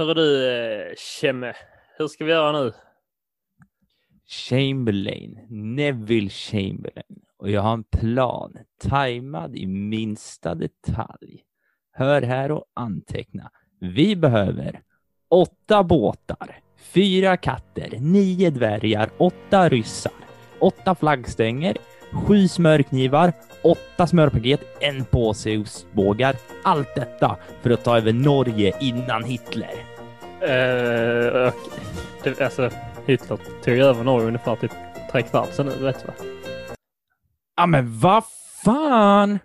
Hör du, Kemme, hur ska vi göra nu? Chamberlain, Neville Chamberlain. Och jag har en plan, tajmad i minsta detalj. Hör här och anteckna. Vi behöver åtta båtar, fyra katter, nio dvärgar, åtta ryssar, åtta flaggstänger, sju smörknivar, åtta smörpaket, en påse ostbågar. Allt detta för att ta över Norge innan Hitler. Uh, och, det, alltså, Hitler tog över Norge ungefär typ tre kvart sedan nu, vet du va? Ja, men vad fan!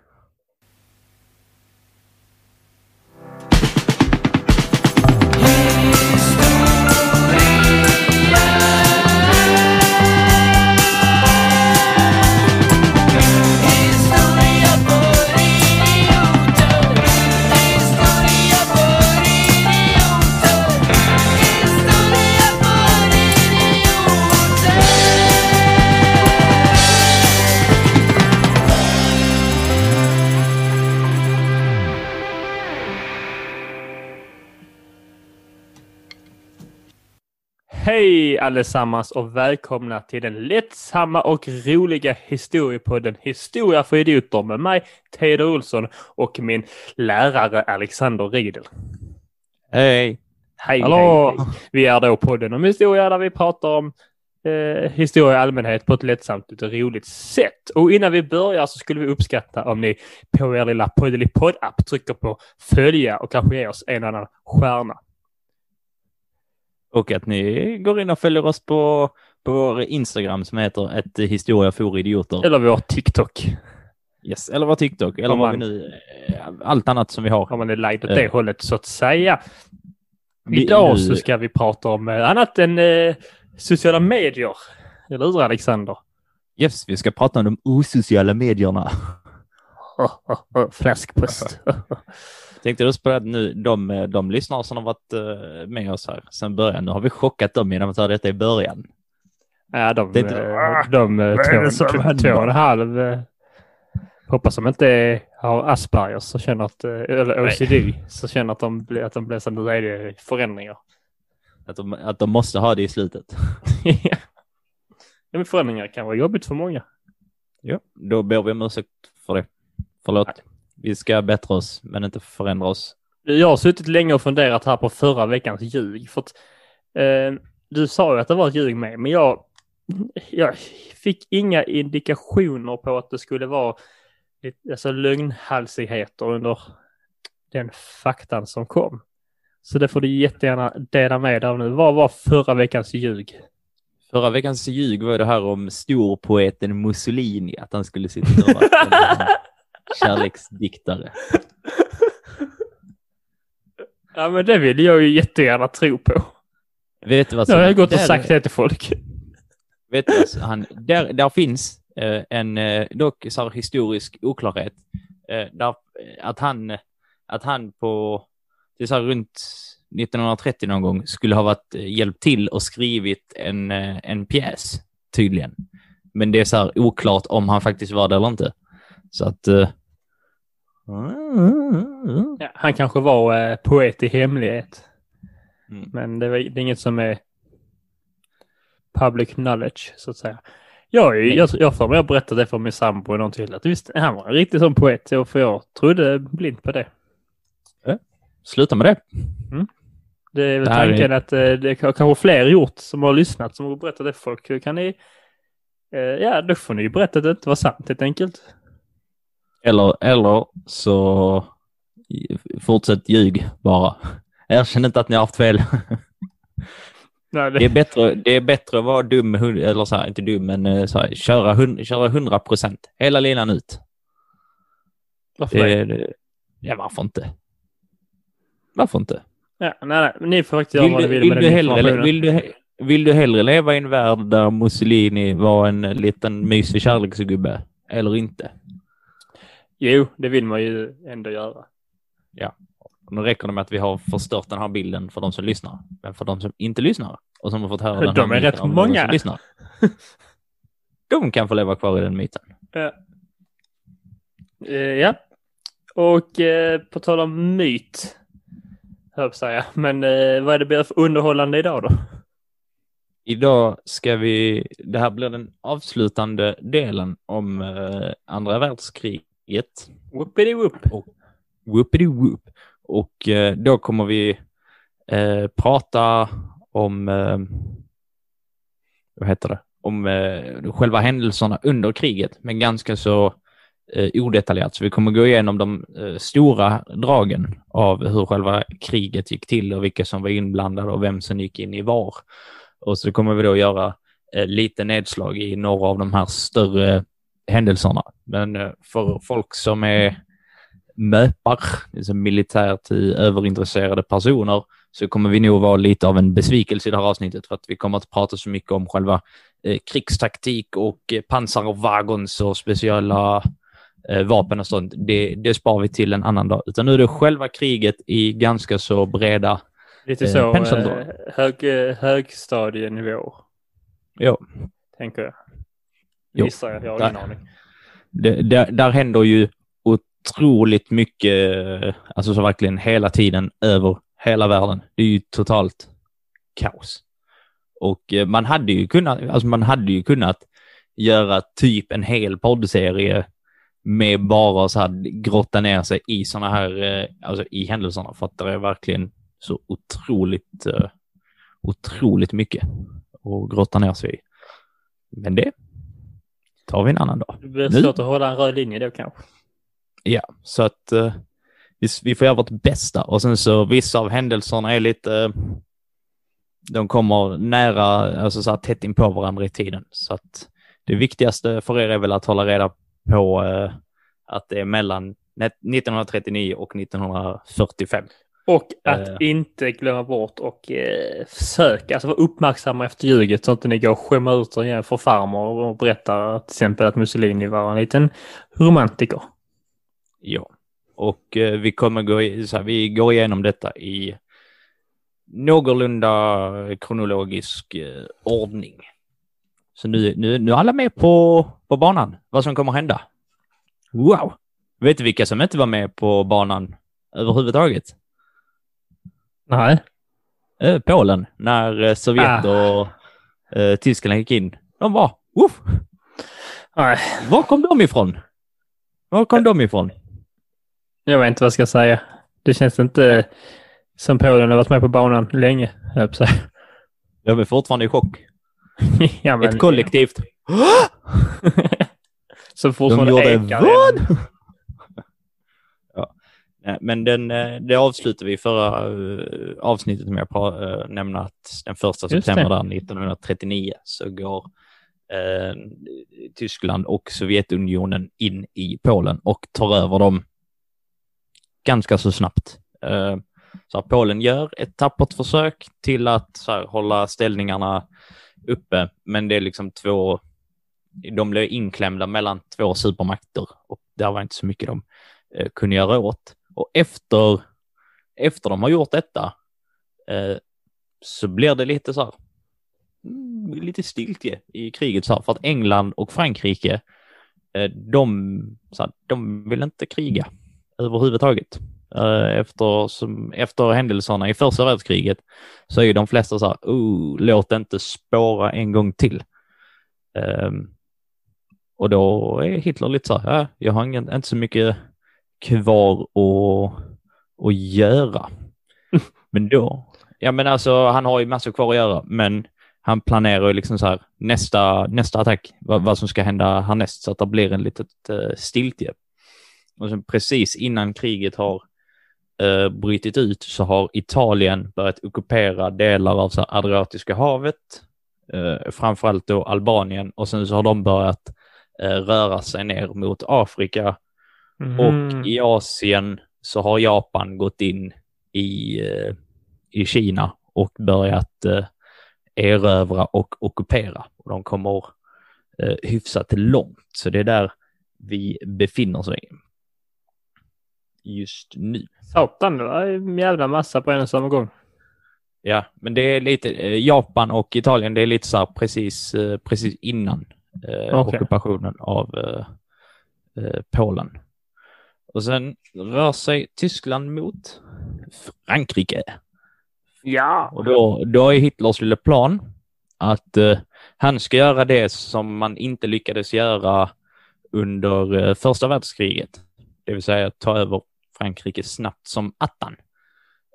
Hej allesammans och välkomna till den lättsamma och roliga historiepodden Historia för idioter med mig, Teodor Olsson och min lärare Alexander Riedel. Hej! Hej, Hallå! hej. Vi är då podden om historia där vi pratar om eh, historia i allmänhet på ett lättsamt och roligt sätt. Och innan vi börjar så skulle vi uppskatta om ni på er lilla poddelipodd-app trycker på följa och kanske ger oss en annan stjärna. Och att ni går in och följer oss på, på vår Instagram som heter ett historia för idioter. Eller vår TikTok. Yes, eller vår TikTok, eller Om vad vi man- nu, eh, allt annat som vi har. Om man är lagd åt Eh. det hållet så att säga. Vi- Idag nu- så ska vi prata om eh, annat än eh, sociala medier. Eller hur Alexander? Yes, vi ska prata om de osociala medierna. Fläskpost. Tänkte du på nu, de, de lyssnare som har varit eh, med oss här sedan början, nu har vi chockat dem genom att ta detta i början. ja, de, Det är inte- eh, de eh, det två, och en halv. Hoppas de inte har Aspergers så känner att, eller OCD, så känner att de, att de blir så nu är förändringar. Att de, att de måste ha det i slutet. ja, men förändringar kan vara jobbigt för många. Ja, då ber vi om ursäkt för det. Förlåt. Vi ska bättra oss, men inte förändra oss. Jag har suttit länge och funderat här på förra veckans ljug. För att, eh, du sa ju att det var ett ljug med, men jag, jag fick inga indikationer på att det skulle vara alltså lögnhalsigheter under den faktan som kom. Så det får du jättegärna dela med dig av nu. Vad var förra veckans ljug? Förra veckans ljug var det här om storpoeten Mussolini, att han skulle sitta och kärleksdiktare. Ja, men det vill jag ju jättegärna tro på. Vet du vad Jag som... har gått och sagt det till folk. Vet du, vad, han, där, där finns eh, en eh, dock så här, historisk oklarhet. Eh, där, eh, att, han, att han på, det är så här, runt 1930 någon gång, skulle ha varit eh, hjälpt till och skrivit en, en pjäs, tydligen. Men det är så här oklart om han faktiskt var det eller inte. Så att... Eh, Ja, han kanske var eh, poet i hemlighet. Mm. Men det, var, det är inget som är public knowledge, så att säga. Jag, jag, jag får mig att berätta det för min sambo och någon till. Att visst, han var en riktig sån poet, så för jag trodde blint på det. Sluta med det. Det är väl Det här är- tanken att eh, det har kanske fler gjort som har lyssnat som har berättat det för folk. Kan ni... Eh, ja, då får ni ju berätta att det inte var sant helt enkelt. Eller, eller så fortsätt ljug bara. Erkänn inte att ni har haft fel. Nej, det, Det är bättre, det är bättre att vara dum, eller så här, inte dum, men eh, så här, köra, köra 100 procent. Hela linan ut. varför det? Det, ja, varför inte? Varför inte? Ja, nej, nej, ni får faktiskt göra Vill vad ni vill vill, med du den hellre, vill, du, vill du hellre leva i en värld där Mussolini var en liten mysig kärleksgubbe? Eller inte? Jo, det vill man ju ändå göra. Nu räcker det med att vi har förstört den här bilden för de som lyssnar. Men för de som inte lyssnar och som har fått höra den De är rätt många. Som lyssnar, de kan få leva kvar i den myten. Eh, ja, och eh, på tal om myt. höll säga. Men eh, vad är det för underhållande idag då? Idag ska vi, det här blir den avslutande delen om eh, andra världskriget. Whoopity whoop. Whoopity whoop. Och eh, då kommer vi eh, prata om, eh, vad heter det, om eh, själva händelserna under kriget, men ganska så eh, odetaljerat. Så vi kommer gå igenom de eh, stora dragen av hur själva kriget gick till och vilka som var inblandade och vem som gick in i var. Och så kommer vi då göra eh, lite nedslag i några av de här större händelserna. Men eh, för folk som är möpar, liksom militärt överintresserade personer, så kommer vi nog vara lite av en besvikelse i det här avsnittet för att vi kommer att prata så mycket om själva eh, krigstaktik och eh, pansar och wagons och speciella eh, vapen och sånt. Det, det spar vi till en annan dag, utan nu är det själva kriget i ganska så breda Lite Eh, så eh, hög, eh, högstadienivå, Ja, tänker jag. Gissar jag, jag har Där- ingen aning. det, där, där händer ju otroligt mycket, alltså så verkligen hela tiden över hela världen. Det är ju totalt kaos. Och eh, man hade ju kunnat, alltså man hade ju kunnat göra typ en hel poddserie med bara så här grotta ner sig i sådana här, eh, alltså i händelserna för att det är verkligen så otroligt, eh, otroligt mycket att grotta ner sig i. Men det tar vi en annan dag. Det blir Nu? svårt att hålla en röd linje då kanske. Ja, så att eh, vi, vi får göra vårt bästa och sen så vissa av händelserna är lite, eh, de kommer nära, alltså så här tätt in på varandra i tiden. Så att det viktigaste för er är väl att hålla reda på eh, att det är mellan 1939 och 1945. Och att Eh. inte glömma bort och eh, försöka, alltså vara uppmärksamma efter ljuget så att inte ni går och skämmer ut er igen för farmor och berättar till exempel att Mussolini var en liten romantiker. Ja, och eh, vi kommer gå, i, så här, vi går igenom detta i någorlunda kronologisk eh, ordning. Så nu, nu, nu är alla med på, på banan, vad som kommer hända. Wow! Vet du vilka som inte var med på banan överhuvudtaget? Nej. Eh, Polen, när eh, Sovjet och eh, Tyskland gick in. De var, woof! Nej, Var kom de ifrån? Var kom de ifrån? jag vet inte vad jag ska säga. Det känns inte som Polen har varit med på banan länge, höll jag. De är fortfarande i chock. ja, men, Ett kollektivt. Som De fortfarande gjorde ekar. vad? Nej, Men den, eh, det avslutar vi förra eh, avsnittet med att eh, nämna att den första september det. där 1939 så går eh, Tyskland och Sovjetunionen in i Polen och tar över dem ganska så snabbt. Eh, så att Polen gör ett tappert försök till att här, hålla ställningarna uppe, men det är liksom två de blev inklämda mellan två supermakter och där var inte så mycket de eh, kunde göra åt. Och efter, efter de har gjort detta eh, så blir det lite så här, mm, lite stiltje i kriget så här, för att England och Frankrike, eh, de, så här, de vill inte kriga överhuvudtaget. Eh, efter, som, efter händelserna i första världskriget så är ju de flesta så här, oh, låt det inte spåra en gång till. Ehm, och då är Hitler lite så här, äh, jag har ingen, inte så mycket kvar att, att göra. Men då, ja men alltså han har ju massor kvar att göra, men han planerar ju liksom så här nästa, nästa attack, vad, vad som ska hända härnäst, så att det blir en litet uh, stiltje. Och sen precis innan kriget har uh, brutit ut så har Italien börjat ockupera delar av så här, Adriatiska havet, uh, framförallt då Albanien, och sen så har de börjat eh, röra sig ner mot Afrika Mhm. och i Asien så har Japan gått in i, eh, i Kina och börjat eh, erövra och ockupera. Och de kommer eh, hyfsat långt, så det är där vi befinner oss just nu. Satan, det var en jävla massa på en och samma gång. Ja, men det är lite, Japan och Italien, det är lite så här precis, precis innan eh, Okej. ockupationen av eh, Polen. Och sen rör sig Tyskland mot Frankrike. Ja. Och då, då är Hitlers lilla plan att eh, han ska göra det som man inte lyckades göra under eh, första världskriget. Det vill säga ta över Frankrike snabbt som attan.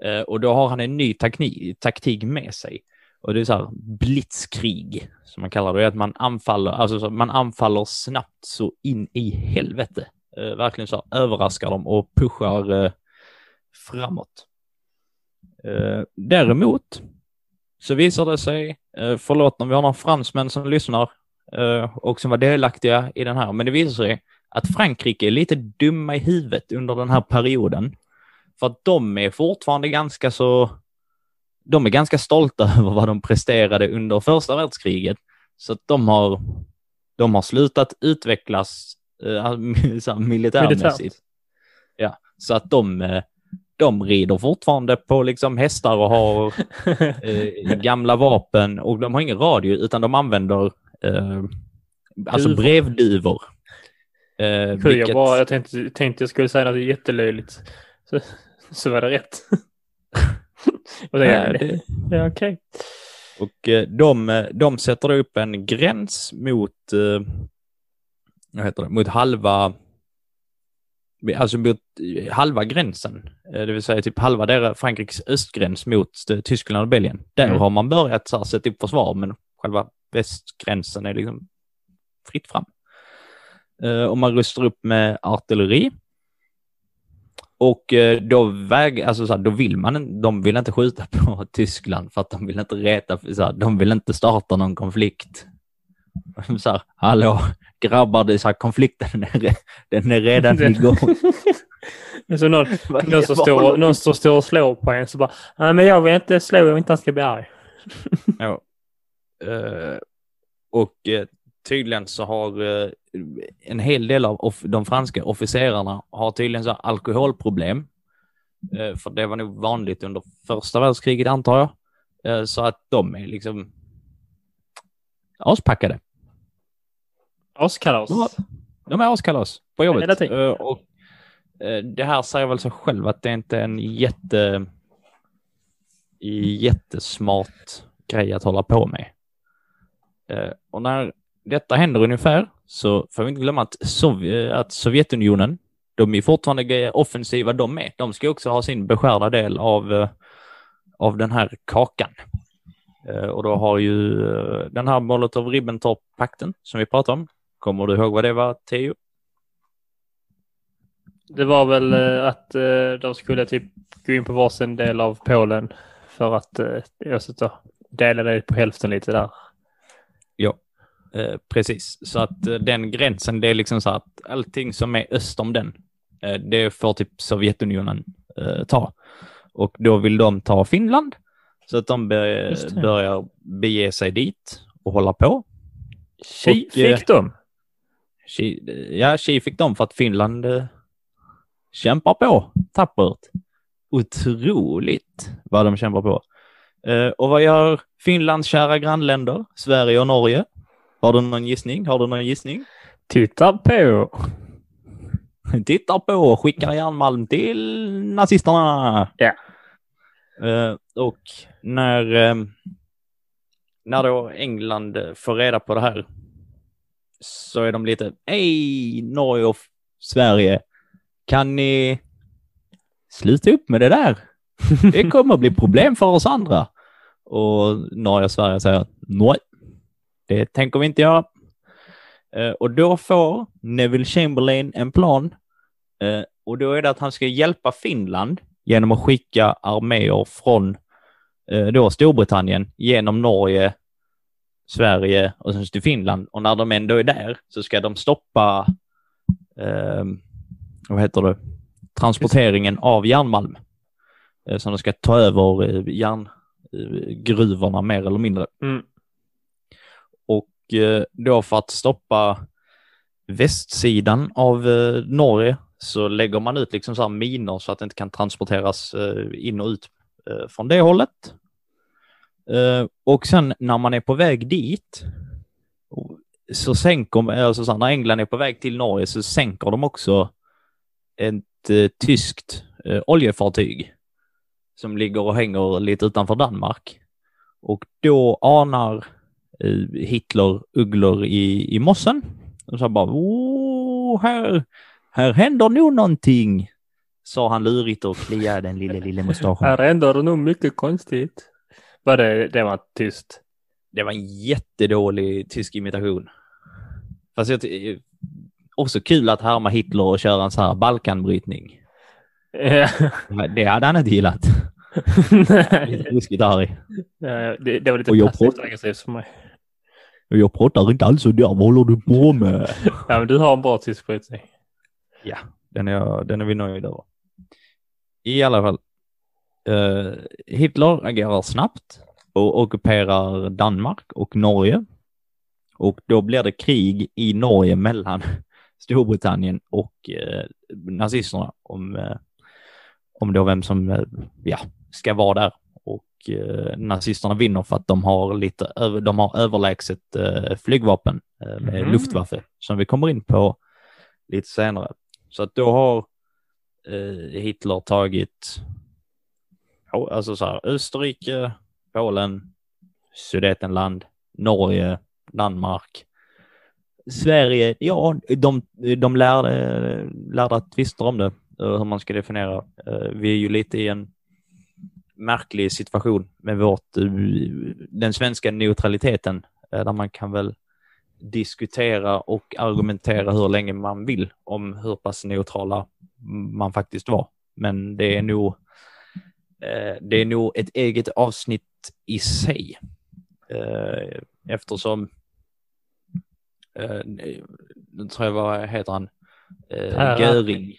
Eh, och då har han en ny taknik, taktik med sig. Och det är så här blitzkrig som man kallar det. att man anfaller, alltså så man anfaller snabbt så in i helvete. Eh, verkligen så här, överraskar dem och pushar eh, framåt. Eh, däremot så visar det sig, eh, förlåt om vi har några fransmän som lyssnar eh, och som var delaktiga i den här, men det visar sig att Frankrike är lite dumma i huvudet under den här perioden. För att de är fortfarande ganska så, de är ganska stolta över vad de presterade under första världskriget. Så att de har, de har slutat utvecklas så här militärmässigt. Militärt. Ja, så att de, eh, de rider fortfarande på liksom hästar och har eh, gamla vapen och de har ingen radio utan de använder eh, alltså Duvor. brevduvor. Eh, Kul, vilket- jag, bara, jag tänkte, tänkte jag skulle säga något jättelöjligt. Så, så var det rätt. och det, ja, det- ja, okej. Och eh, de, eh, de sätter upp en gräns mot, eh, vad heter det, mot halva, alltså mot halva gränsen, Eh, det vill säga typ halva deras Frankrikes östgräns mot eh, Tyskland och Belgien. Där Mm. har man börjat så här, sätta upp försvar, men själva västgränsen är liksom fritt fram. Eh, och man rustar upp med artilleri. Och då, väg, alltså så här, då vill man de vill inte skjuta på Tyskland för att de vill inte reta, så här, de vill inte starta någon konflikt. Så här, hallå, grabbar, det är så här, konflikten är, den är redan Den- igång. Så någon, någon, som står, någon som står och slår på en så bara, nej men jag vill inte slå, jag vill inte han ska bli arg. Ja. Eh, och eh, tydligen så har eh, en hel del av de franska officerarna har tydligen så alkoholproblem. För det var nog vanligt under första världskriget antar jag. Så att de är liksom aspackade. Askalas. De är askalas på jobbet. Eh, och eh, det här säger väl sig själv att det inte är en jätte jättesmart grej att hålla på med. Eh, och när detta händer ungefär så får vi inte glömma att, Sov- att Sovjetunionen, de är fortfarande offensiva de med. De ska också ha sin beskärda del av, av den här kakan. Eh, och då har ju eh, den här Molotov-Ribbentrop-pakten som vi pratade om. Kommer du ihåg vad det var, Theo? Det var väl eh, att de skulle typ gå in på varsin del av Polen för att dela det på hälften lite där. Eh, precis, så att den gränsen, det är liksom så att allting som är öst om den, det får typ Sovjetunionen ta. Och då vill de ta Finland, så att de det. börjar bege sig dit och hålla på. Tji eh, fick de. Ki- Ja, Ki fick dem för att Finland eh, kämpar på tappert. Otroligt vad de kämpar på. Eh, och vad gör Finlands kära grannländer, Sverige och Norge? Har du någon gissning? Har du någon gissning? Titta på. Tittar på och skickar järnmalm till nazisterna. Ja. Eh, och när, eh, när då England får reda på det här så är de lite, hej Norge och Sverige, kan ni sluta upp med det där? Det kommer att bli problem för oss andra. Och Norge och Sverige säger, nej, det tänker vi inte göra. Eh, och då får Neville Chamberlain en plan Eh, och då är det att han ska hjälpa Finland genom att skicka arméer från eh, då Storbritannien genom Norge, Sverige och sen till Finland. Och när de ändå är där så ska de stoppa, eh, vad heter det, transporteringen av järnmalm. Eh, så de ska ta över eh, järngruvorna mer eller mindre. Mm. Och eh, då för att stoppa västsidan av eh, Norge så lägger man ut liksom så här minor så att det inte kan transporteras eh, in och ut eh, från det hållet. Eh, och sen när man är på väg dit så sänker, alltså så här, när England är på väg till Norge så sänker de också ett eh, tyskt eh, oljefartyg som ligger och hänger lite utanför Danmark. Och då anar eh, Hitler ugglor i, i mossen. De så bara, Åh, här, här händer nog någonting, sa han lurigt och kliade den lille, lille mustaschen. Här händer nog mycket konstigt. Var det, det var tyst? Det var en jättedålig tysk imitation. Fast jag, också kul att härma Hitler och köra en så här Balkanbrytning. Ja. Det hade han inte gillat. Nej. Ruskigt arg. Ja, det, det var lite Och jag passivt aggressivt för mig. Jag pratar inte alls så där, vad håller du på med? Ja, men du har en bra tysk brytning. Ja, den är, den är vi nöjda över. I alla fall. eh, Hitler agerar snabbt och ockuperar Danmark och Norge. Och då blir det krig i Norge mellan Storbritannien och eh, nazisterna om, eh, om då vem som eh, ja, ska vara där. Och eh, nazisterna vinner för att de har lite över, de har överlägset eh, flygvapen eh, med Mhm. Luftwaffe som vi kommer in på lite senare. Så att då har eh, Hitler tagit alltså så här, Österrike, Polen, Sudetenland, Norge, Danmark, Sverige. Ja, de, de lärde, lärde att tvister om det, eh, hur man ska definiera. Eh, vi är ju lite i en märklig situation med vårt, eh, den svenska neutraliteten, där man kan väl diskutera och argumentera hur länge man vill om hur pass neutrala man faktiskt var. Men det är nog, eh, det är nog ett eget avsnitt i sig. Eh, eftersom, eh, nu tror jag vad heter han, Göring.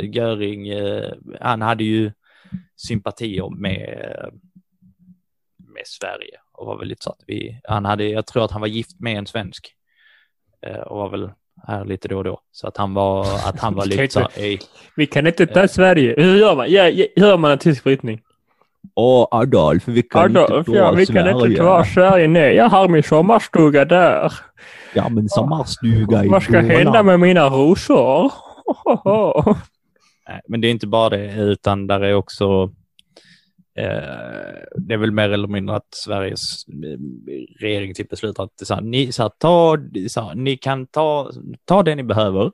Göring, han hade ju sympatier med, med Sverige och var väldigt så att vi, han hade, jag tror att han var gift med en svensk eh, och var väl här lite då och då. Så att han var, att han var lite så här, "Ey, Vi kan inte ta Sverige. Hur gör man? Ja, ja, hur gör man en tysk brytning? Åh Adolf, vi kan Adolf, inte ja, ta vi kan Sverige. inte ta Sverige. Nej, jag har min sommarstuga där. Ja, men sommarstuga i Vad ska Dalarna. hända med mina rosor? Nej, men det är inte bara det, utan där är också eh, det är väl mer eller mindre att Sveriges eh, regering typ beslutar att så här, ni, så här, ta, så här, ni kan ta, ta det ni behöver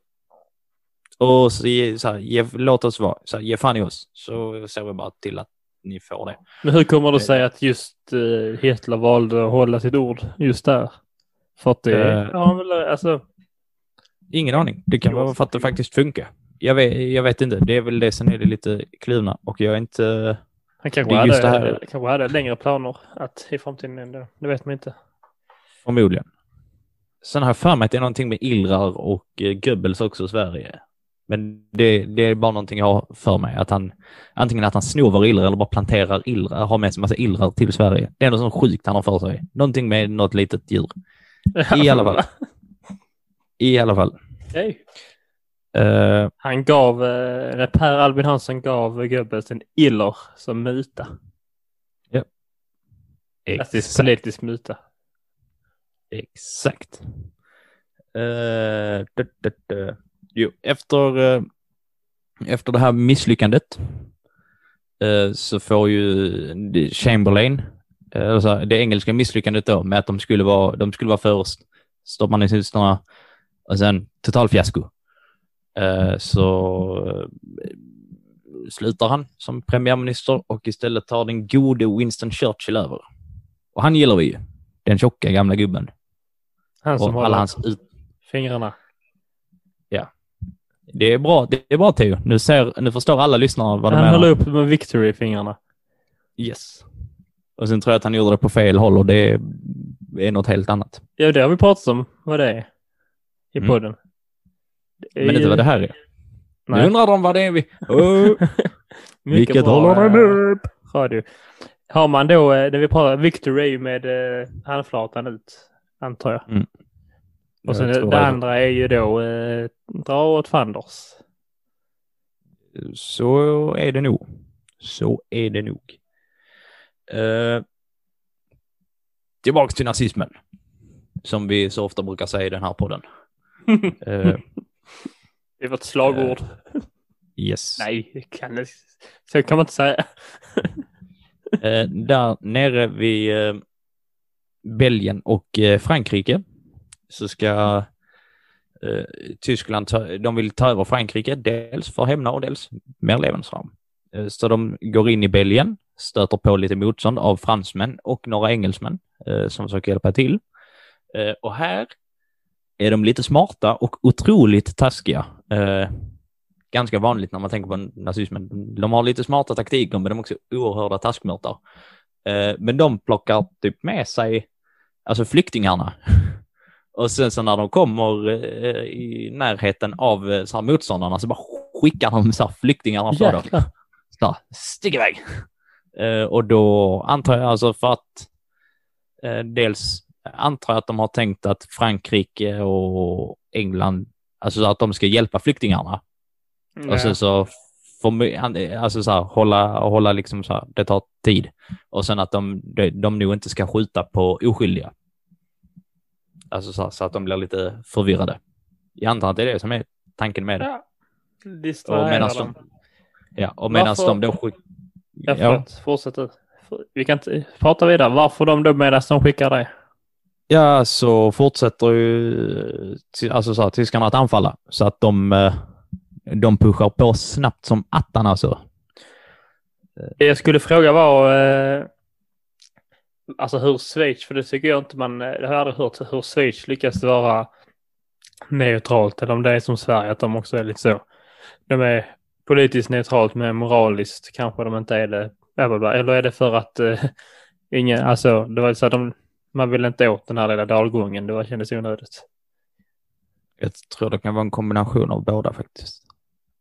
och så, så här, ge, låt oss vara, så här, ge fan i oss, så ser vi bara till att ni får det. Men hur kommer det sig att just uh, Hitler valde att hålla sitt ord just där? För att det, Eh. ja, alltså, Ingen aning, det kan vara för att det faktiskt funkar. Jag vet, jag vet inte, det är väl det som är det lite kluvna och jag är inte han kanske hade, det här. kanske hade längre planer att i framtiden ändå. Det vet man inte. Förmodligen. Sen har jag för mig att det är någonting med Illrar och eh, Goebbels också i Sverige. Men det, det är bara någonting jag har för mig. Att han, antingen att han snovar illrar eller bara planterar illrar, har med sig massa illrar till Sverige. Det är något sånt sjukt han har för sig. Någonting med något litet djur. I alla fall. I alla fall. Okej. Eh, Han gav, eh, Per Albin Hansson gav Goebbels en iller som muta. Klassisk exakt. politisk muta. Exakt. Uh, dö, dö, dö. Jo, efter, eh, efter det här misslyckandet eh, så får ju Chamberlain, uh, alltså det engelska misslyckandet då med att de skulle vara, de skulle vara först, stoppar nazisterna och sen totalfiasko. Eh, så eh, slutar han som premiärminister och istället tar den gode Winston Churchill över. Och han gillar vi ju, den tjocka gamla gubben. Han som Och håller alla hans ut... fingrarna. Det är bra, det är bra Theo. Nu, ser, nu förstår alla lyssnare vad de Han menar. höll upp med Victory i fingrarna. Yes. Och sen tror jag att han gjorde det på fel håll och det är, något helt annat. Ja, det har vi pratat om vad det är i Mm. podden. Är Men inte ju- vad det här är. Nu Nej. undrar de vad det är vi... Oh. Vilket bra, håller den eh, upp? Radio. Har man då, eh, när vi pratar Victory är ju med eh, handflatan ut, antar jag. Och sen det, det andra är ju då eh, dra åt fanders. Så är det nog. Så är det nog. Uh, tillbaks till nazismen. Som vi så ofta brukar säga i den här podden. Eh, det var ett slagord. Yes. Nej, kan så kan man inte säga. Eh, där nere vid eh, Belgien och Frankrike så ska Tyskland ta, de vill ta över Frankrike, dels för hämna och dels mer levnadsram. Så de går in i Belgien, stöter på lite motstånd av fransmän och några engelsmän som försöker hjälpa till. Och här är de lite smarta och otroligt taskiga. Eh, ganska vanligt när man tänker på nazismen. De har lite smarta taktiker, men de är också oerhörda taskmörtar. Eh, men de plockar typ med sig, alltså flyktingarna. Och sen så när de kommer eh, i närheten av eh, så här motståndarna så bara skickar de så här flyktingarna för dem. Så här, stick iväg! Eh, och då antar jag alltså för att eh, dels antar jag att de har tänkt att Frankrike och England, alltså att de ska hjälpa flyktingarna. Och sen så my- alltså så här, hålla, hålla liksom så här, det tar tid. Och sen att de, de, de nog inte ska skjuta på oskyldiga. Alltså så, här, så att de blir lite förvirrade. Jag antar att det är det som är tanken med det. Ja. Och medan dem. de, ja, och medan de då skick, Ja, ja. Fortsätt du. Vi kan inte prata vidare. Varför de då medan de skickar dig? Ja, så fortsätter ju eh, alltså så här, tyskarna att anfalla. Så att de, eh, de pushar på snabbt som attan alltså. Det jag skulle fråga var eh, alltså hur Schweiz, för det tycker jag inte man, det har jag aldrig hört hur Schweiz lyckas vara neutralt eller om det är som Sverige att de också är lite så. De är politiskt neutralt men moraliskt kanske de inte är det. Eller är det för att eh, ingen, alltså det var så att de, man vill inte åt den här lilla dalgången, det var, kändes onödigt. Jag tror det kan vara en kombination av båda faktiskt.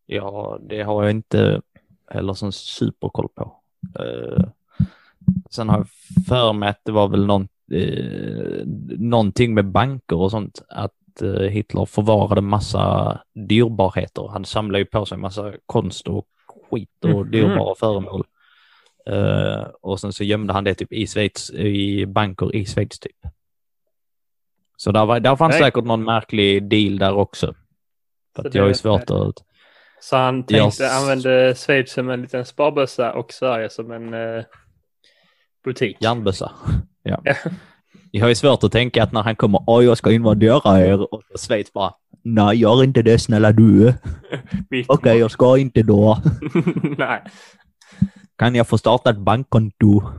Ja, det har jag inte heller sån superkoll på. Eh, sen har jag för mig att det var väl någon, eh, någonting med banker och sånt. Att eh, Hitler förvarade massa dyrbarheter. Han samlade ju på sig massa konst och skit och Mhm. dyrbara föremål. Eh, och sen så gömde han det typ i Schweiz, i banker i Schweiz typ. Så där, var, där fanns Nej. säkert någon märklig deal där också. För Så att jag är det- svårt att... Så han tänkte Jag- använda Schweiz som en liten sparbössa och Sverige som en eh, butik. Järnbössa. Ja. Ja. Jag har ju svårt att tänka att när han kommer, åh jag ska invadera er och Schweiz bara, nej gör inte det snälla du. Okej, jag ska inte då. Nej. Kan jag få starta ett bankkonto?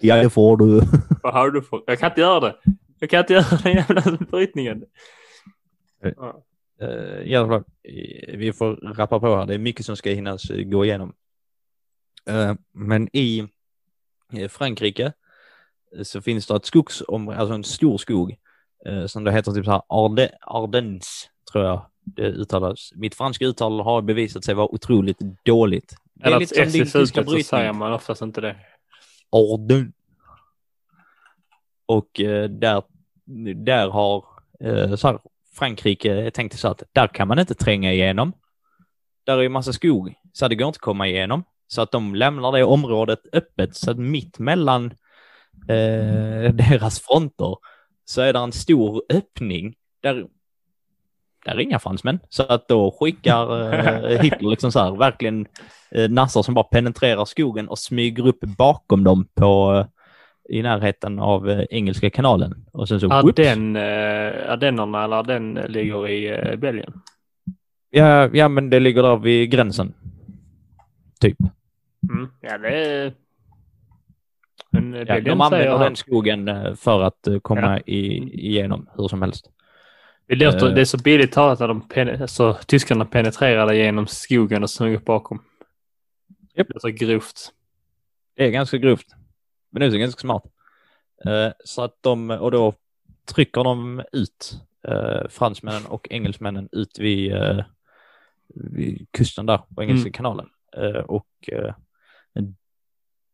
Ja, det får du. Vad har du för? Jag kan inte göra det. Jag kan inte göra den jävla brytningen. Eh. Ja. Uh, I alla fall, eh, vi får rappa på här. Det är mycket som ska hinnas eh, gå igenom. Eh, men i eh, Frankrike eh, så finns det ett skogsområde, alltså en stor skog eh, som det heter typ så här Arde, Ardennes, tror jag det uttalas. Mitt franska uttal har bevisat sig vara otroligt dåligt. Det är Eller lite att som din S är tyska slutet så säger man oftast inte det. Ardennes. Och eh, där, där har eh, så här, Frankrike tänkt så att där kan man inte tränga igenom. Där är ju massa skog, så det går inte att komma igenom. Så att de lämnar det området öppet, så att mitt mellan eh, deras fronter så är det en stor öppning där, där är inga fransmän. Så att då skickar eh, Hitler liksom så här, verkligen eh, nassar som bara penetrerar skogen och smyger upp bakom dem på eh, i närheten av eh, Engelska kanalen. Och sen så. Arden, eh, Ardennerna eller Arden ligger i eh, Belgien. Ja, ja, men det ligger där vid gränsen. Typ. Mm. Ja, det är... Men eh, Ja, de använder säger den skogen eh, för att eh, komma Ja. i, igenom hur som helst. Det, låter, Eh. det är så billigt talat att de pen- alltså, tyskarna penetrerade genom skogen och smög upp bakom. Japp. Det är så grovt. Det är ganska grovt. Men det är ganska smart. Eh, så att de, och då trycker de ut eh, fransmännen och engelsmännen ut vid, vid kusten där på Engelska Mm. kanalen. Och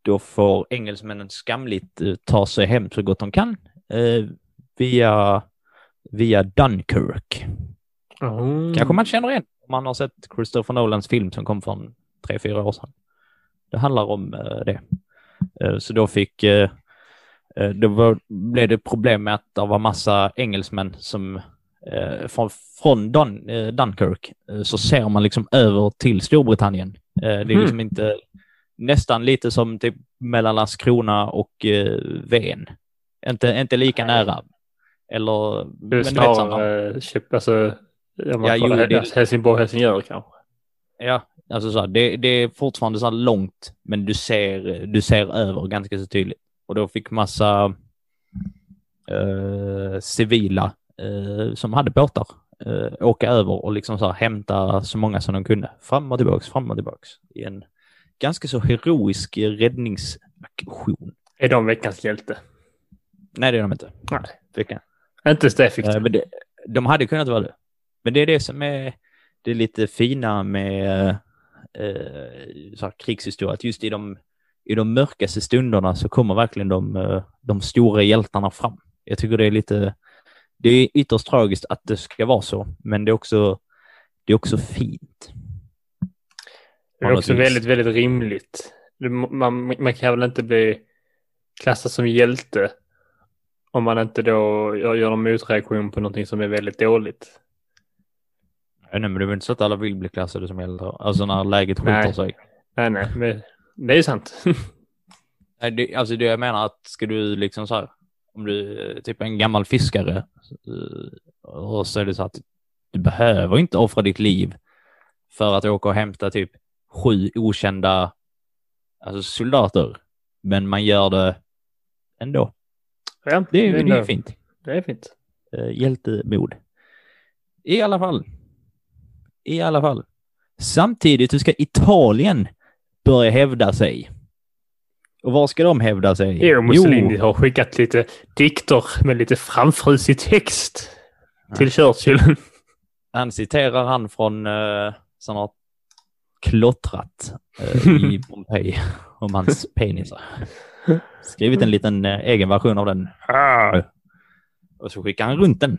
då får engelsmännen skamligt ta sig hem så gott de kan via, via Dunkirk. Mm. Kanske man känner igen om man har sett Christopher Nolans film som kom från tre, fyra år sedan. Det handlar om eh, det. Eh, så då fick, eh, då var, blev det problem med att det var massa engelsmän som eh, från, från Dun, eh, Dunkirk eh, så ser man liksom över till Storbritannien. Det är Mm. liksom inte nästan lite som typ mellan Landskrona och eh, Ven. Inte, inte lika nära. Eller... Det är men du vet samma. snarare köp, alltså, Ja, jo, det- Hel- Helsingborg, Helsingör kanske. Ja, alltså så här, det, det är fortfarande så här långt, men du ser, du ser över ganska så tydligt. Och då fick massa eh, civila eh, som hade båtar eh, åka över och liksom så här, hämta så många som de kunde. Fram och tillbaks, fram och tillbaks. I en ganska så heroisk räddningsaktion. Är de veckans hjälte? Nej, det är de inte. Nej. Veckan. Inte så effektivt. Men det, de hade kunnat vara det. Men det är det som är det är lite fina med eh, så krigshistoria, att just i de, i de mörkaste stunderna så kommer verkligen de, eh, de stora hjältarna fram. Jag tycker det är lite, det är ytterst tragiskt att det ska vara så, men det är också, det är också fint. Det är också vis. väldigt, väldigt rimligt. Man, man kan väl inte bli klassad som hjälte om man inte då gör, gör en motreaktion på någonting som är väldigt dåligt. Nej, men det är väl inte så att alla vill bli klassade som hjältar, alltså när läget skjuter sig. Nej, nej, men det är sant. Nej, det, alltså det jag menar att ska du liksom så här, om du är typ en gammal fiskare eh, och så är det så att du behöver inte offra ditt liv för att åka och hämta typ sju okända alltså soldater. Men man gör det ändå. Ja, Det är, det är fint. Det är fint. Eh, hjältemod. I alla fall. I alla fall. Samtidigt så ska Italien börja hävda sig. Och var ska de hävda sig? Jo, Mussolini har skickat lite dikter med lite framfrusig text till Churchill. Han citerar han från uh, som har klottrat eh, i Pompeji om hans penisar. Skrivit en liten eh, egen version av den. Ah. Och så skickar han runt den.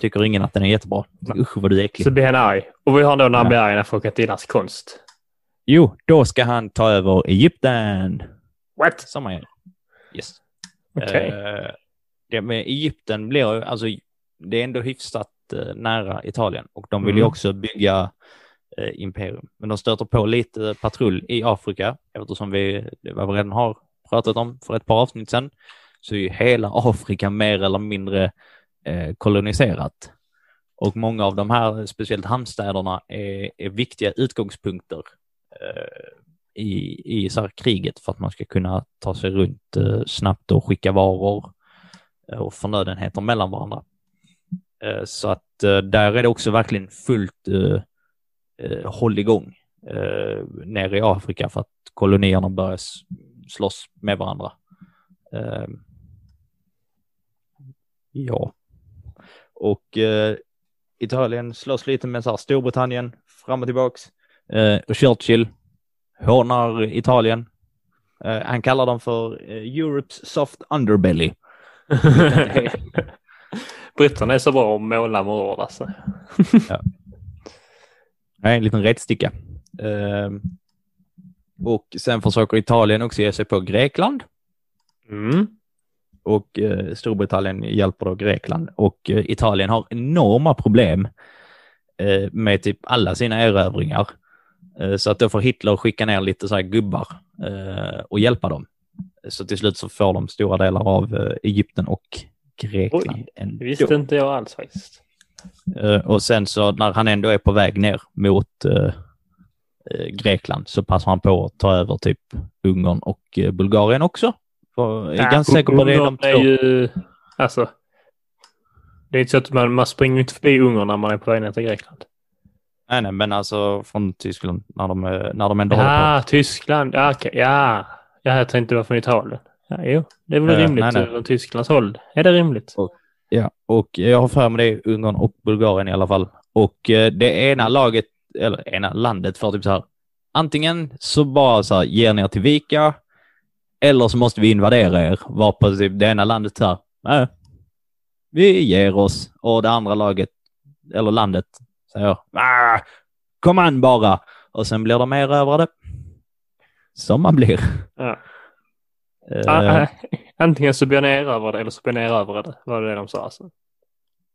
Tycker ingen att den är jättebra. Usch vad du är äcklig. Så blir han arg. Och vi har då när han blir arg när folk hans konst. Jo, då ska han ta över Egypten. What? Som han gör. Yes. Okej. Eh, det med Egypten blir ju, alltså det är ändå hyfsat eh, nära Italien och de vill ju Mm. också bygga eh, imperium. Men de stöter på lite patrull i Afrika eftersom vi, vad vi redan har pratat om för ett par avsnitt sedan, så är ju hela Afrika mer eller mindre eh, koloniserat. Och många av de här, speciellt hamnstäderna, är, är viktiga utgångspunkter eh, i, i så här kriget för att man ska kunna ta sig runt eh, snabbt och skicka varor eh, och förnödenheter mellan varandra. Eh, så att eh, där är det också verkligen fullt eh, eh, håll igång eh, nere i Afrika för att kolonierna börjar slåss med varandra. Eh, ja. Och eh, Italien slåss lite med så här Storbritannien fram och tillbaks. Eh, och Churchill hånar Italien. Eh, han kallar dem för eh, Europes soft underbelly. Britterna är så bra att måla med ord alltså. Nej, en liten rättsticka. Eh, och sen försöker Italien också ge sig på Grekland. Mm. och eh, Storbritannien hjälper då Grekland och eh, Italien har enorma problem eh, med typ alla sina erövringar. Eh, så att då får Hitler skicka ner lite så här gubbar eh, och hjälpa dem. Så till slut så får de stora delar av eh, Egypten och Grekland. Oj, ändå. Visste inte jag alls faktiskt. Och sen så när han ändå är på väg ner mot Grekland så passar han på att ta över typ Ungern och eh, Bulgarien också. För jag är ganska säker på det de två. är ju, alltså. Det är inte så att man, man springer inte förbi Ungern när man är på väg ner till Grekland. Nej, nej, men alltså från Tyskland när de, eh, när de ändå håller på. Ja, Tyskland. Ja, okej. Ja. ja, jag tänkte det var från Italien. Ja, jo, det är väl Eh, rimligt nej, nej. från Tysklands håll. Är det rimligt? Ja, och jag har för mig det Ungern och Bulgarien i alla fall. Och eh, det ena laget, eller ena landet för typ så här, antingen så bara så här, ger ni er till vika, eller så måste vi invadera er. Varpå typ det ena landet så här, nej, vi ger oss. Och det andra laget, eller landet, säger, ah, kom an bara. Och sen blir de erövrade. Som man blir. Ja. Ah, Antingen så blir ni erövrade eller så blir ni erövrade. Var det det de sa alltså?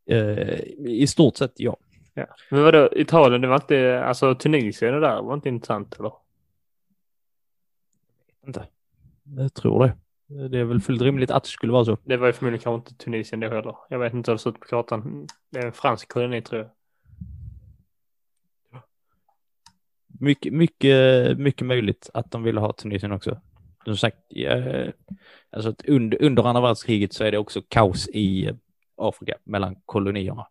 Eh, I stort sett ja. Ja. Men vadå, Italien, det var inte, alltså Tunisien och där var inte intressant eller? Inte. Jag tror det. Det är väl fullt rimligt att det skulle vara så. Det var ju förmodligen kanske inte Tunisien det heller. Jag vet inte hur det ser ut på kartan. Det är en fransk koloni tror jag. Mycket, mycket, mycket möjligt att de ville ha Tunisien också. Som sagt, eh, alltså under, under andra världskriget så är det också kaos i Afrika mellan kolonierna.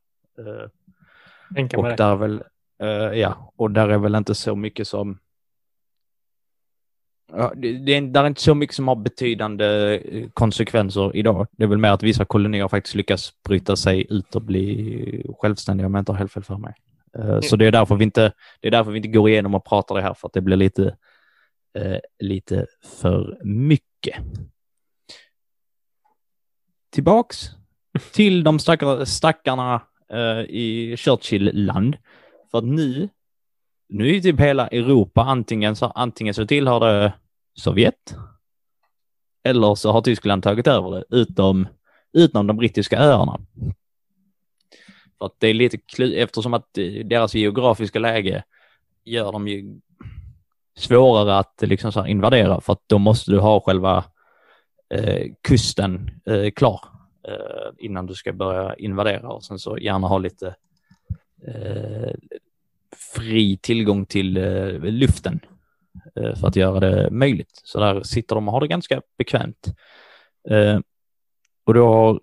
Tänka och där är väl, eh, ja, och där är väl inte så mycket som Ja, det, det är, där är inte så mycket som har betydande eh, konsekvenser idag. Det är väl mer att vissa kolonier faktiskt lyckas bryta sig ut och bli självständiga om jag inte har helt fel för mig. Eh, Så det är, därför vi inte, det är därför vi inte går igenom och pratar det här, för att det blir lite, eh, lite för mycket. Tillbaks till de stackar, stackarna eh, i Churchill-land. För att nu, nu är typ hela Europa antingen så, antingen så tillhör det Sovjet eller så har Tyskland tagit över det, utom, utom de brittiska öarna. För att det är lite klu- eftersom att eh, deras geografiska läge gör dem ju svårare att liksom så invadera för att då måste du ha själva eh, kusten eh, klar Eh, innan du ska börja invadera och sen så gärna ha lite eh, fri tillgång till eh, luften eh, för att göra det möjligt. Så där sitter de och har det ganska bekvämt. Eh, och då har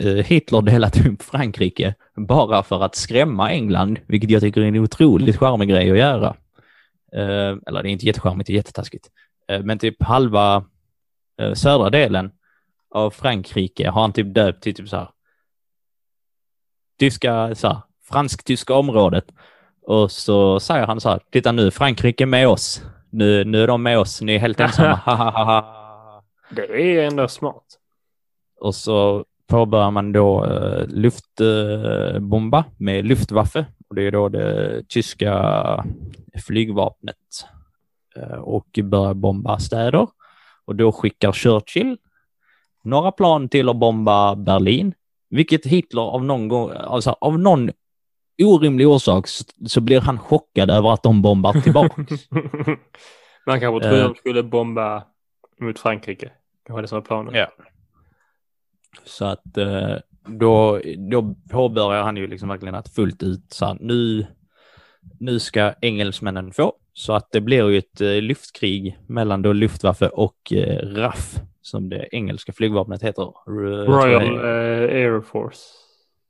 eh, Hitler delat upp Frankrike bara för att skrämma England, vilket jag tycker är en otroligt charmig grej att göra. Eh, eller det är inte jättecharmigt, det är jättetaskigt. Eh, men typ halva eh, södra delen av Frankrike har han typ döpt till typ så här tyska, så här, fransk-tyska området. Och så säger han så här, titta nu, Frankrike med oss. Nu, nu är de med oss, ni är helt ensamma. Det är ändå smart. Och så påbörjar man då eh, luftbomba med Luftwaffe. Och det är då det tyska flygvapnet. Eh, och börjar bomba städer. Och då skickar Churchill några plan till att bomba Berlin. Vilket Hitler av någon gång, alltså av någon orimlig orsak så, så blir han chockad över att de bombar tillbaka. Man kanske trodde Eh. de skulle bomba mot Frankrike. Kanske det som var planen. Ja. Så att eh, då, då påbörjar han ju liksom verkligen att fullt ut så här, nu, nu ska engelsmännen få. Så att det blir ju ett eh, luftkrig mellan då Luftwaffe och RAF, som det engelska flygvapnet heter. Royal eh, Air Force.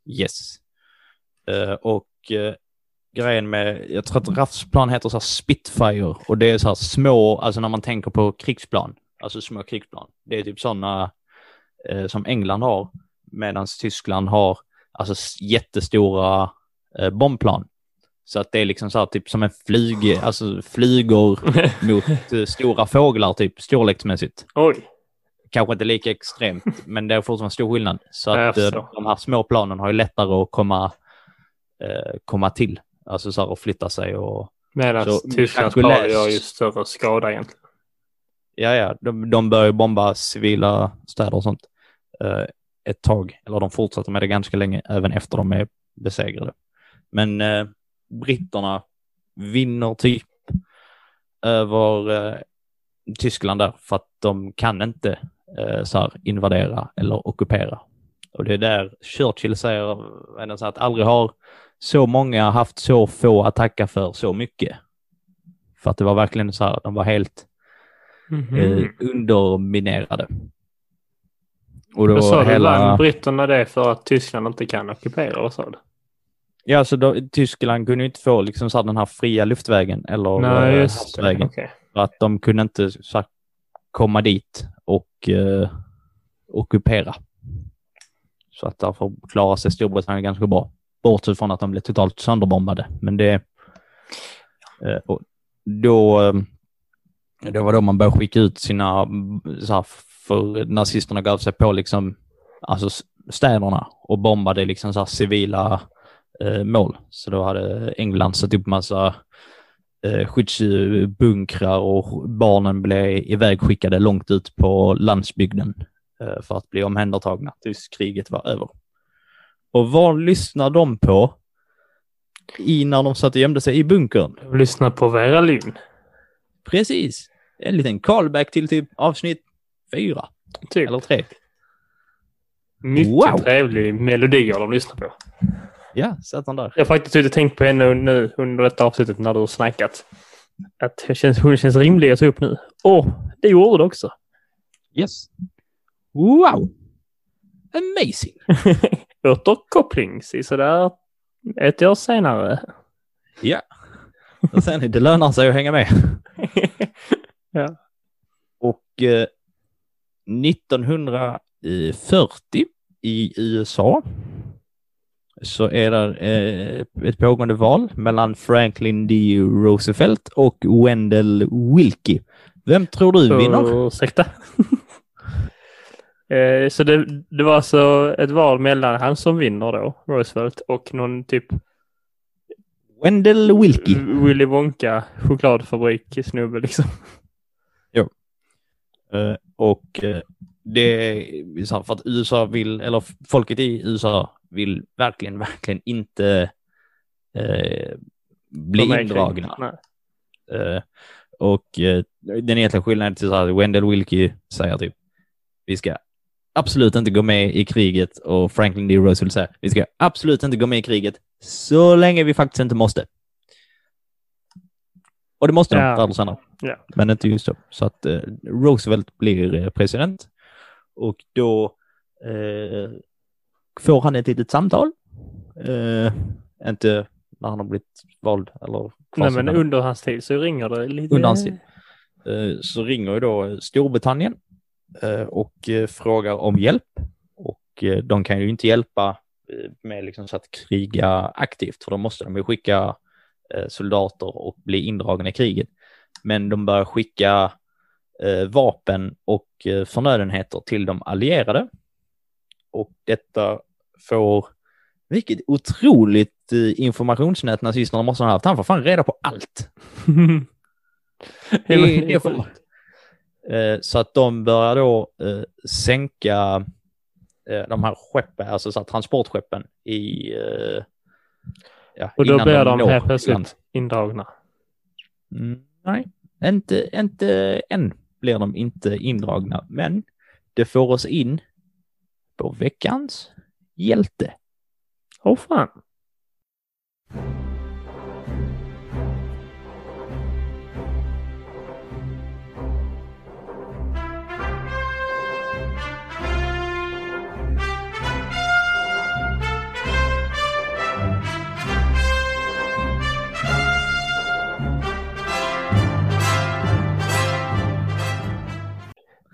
Yes. Eh, och eh, grejen med, jag tror att RAFs plan heter så här Spitfire och det är så här små, alltså när man tänker på krigsplan, alltså små krigsplan. Det är typ sådana eh, som England har, medan Tyskland har alltså jättestora eh, bombplan. Så att det är liksom så här typ som en flyg, alltså flygor mot eh, stora fåglar typ storleksmässigt Oj. Kanske inte lika extremt, men det är fortfarande stor skillnad. Så att eh, de här små planen har ju lättare att komma, eh, komma till, alltså så här att flytta sig och Medan Tysklands plan gör ju större skada egentligen. ja, ja, de, de börjar bomba civila städer och sånt eh, ett tag, eller de fortsätter med det ganska länge, även efter de är besegrade. Men eh, britterna vinner typ över eh, Tyskland där, för att de kan inte eh, så här, invadera eller ockupera. Och det är där Churchill säger att aldrig har så många haft så få att tacka för så mycket. För att det var verkligen så här, de var helt Mhm. eh, underminerade. Och Då då sa du hela... vann britterna det för att Tyskland inte kan ockupera? Vad sa du? Ja, så då, Tyskland kunde inte få liksom så här, den här fria luftvägen eller Nej, eh, havsvägen. Okej. För att de kunde inte så här, komma dit och eh, ockupera. Så att därför klarar sig Storbritannien ganska bra. Bortsett från att de blev totalt sönderbombade. Men det... Eh, och då, eh, det var då man började skicka ut sina, så här, för nazisterna gav sig på liksom, alltså städerna och bombade liksom så här civila eh, mål. Så då hade England satt upp massa eh, skyddsbunkrar och barnen blev ivägskickade långt ut på landsbygden eh, för att bli omhändertagna tills kriget var över. Och vad lyssnar de på i när de satt och gömde sig i bunkern? Jag lyssnar på Vera Lynn. Precis. En liten callback till typ avsnitt fyra Typ. eller tre. Mycket Wow. trevlig melodi de lyssnar på. Ja, satt han där. Jag har faktiskt och tänkt på henne nu under detta avsnittet när du har snackat. Att det känns, hon känns rimlig att ta upp nu. Och det gjorde det också. Yes. Wow! Amazing! Återkoppling sådär ett år senare. Ja. Och sen det lönar sig att hänga med. ja. Och eh, 1940 i USA så är det eh, ett pågående val mellan Franklin D. Roosevelt och Wendell Willkie. Vem tror du vinner? Ursäkta. Eh, Så det, det var alltså ett val mellan han som vinner då, Roosevelt, och någon typ Wendell Willkie. Willy Wonka chokladfabrik snubbe liksom. Eh, och eh, det är så här för att USA vill, eller folket i USA vill verkligen, verkligen inte eh, bli indragna. Eh, och eh, den egentliga skillnaden till så här, Wendell Willkie säger typ, vi ska absolut inte gå med i kriget och Franklin D. Roosevelt säger, vi ska absolut inte gå med i kriget så länge vi faktiskt inte måste. Och det måste de förr eller senare. Ja. Men inte just då. Så att eh, Roosevelt blir eh, president och då eh, får han ett litet samtal. Eh, inte när han har blivit vald eller Nej, men under hans tid så ringer det lite. Under hans tid. Eh, så ringer ju då Storbritannien eh, och eh, frågar om hjälp. Och eh, de kan ju inte hjälpa eh, med liksom så att kriga aktivt, för då måste de ju skicka soldater och bli indragna i kriget. Men de börjar skicka vapen och förnödenheter till de allierade. Och detta får, vilket otroligt eh, informationsnät nazisterna måste ha haft. Han får fan reda på allt. Det, för... eh, så att de börjar då eh, sänka de här skeppen, alltså så transportskeppen i... Ja, Och då blir de helt plötsligt indragna. Mm, nej, inte, inte än blir de inte indragna, men det får oss in på veckans hjälte. Åh fan.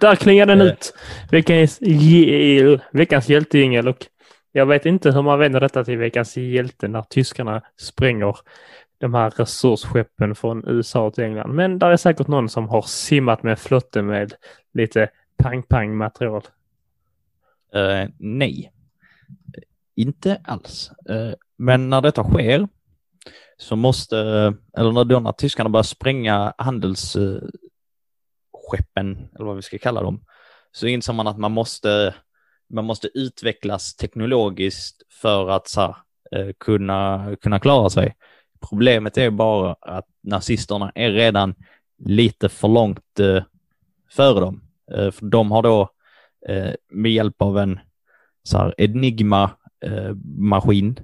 Där klingar den Eh. ut. Veckans, veckans hjältejingel och jag vet inte hur man vänder detta till veckans hjälte när tyskarna spränger de här resursskeppen från USA till England. Men där är säkert någon som har simmat med flotten flotte med lite pang-pang material. Uh, eh, nej, inte alls. Uh, men när detta sker så måste, eller när, då när tyskarna börjar spränga handelsskeppen, eller vad vi ska kalla dem, så inser man att man måste, man måste utvecklas teknologiskt för att så här, eh, kunna, kunna klara sig. Problemet är bara att nazisterna är redan lite för långt eh, före dem. Eh, för de har då eh, med hjälp av en så här, Enigma-maskin.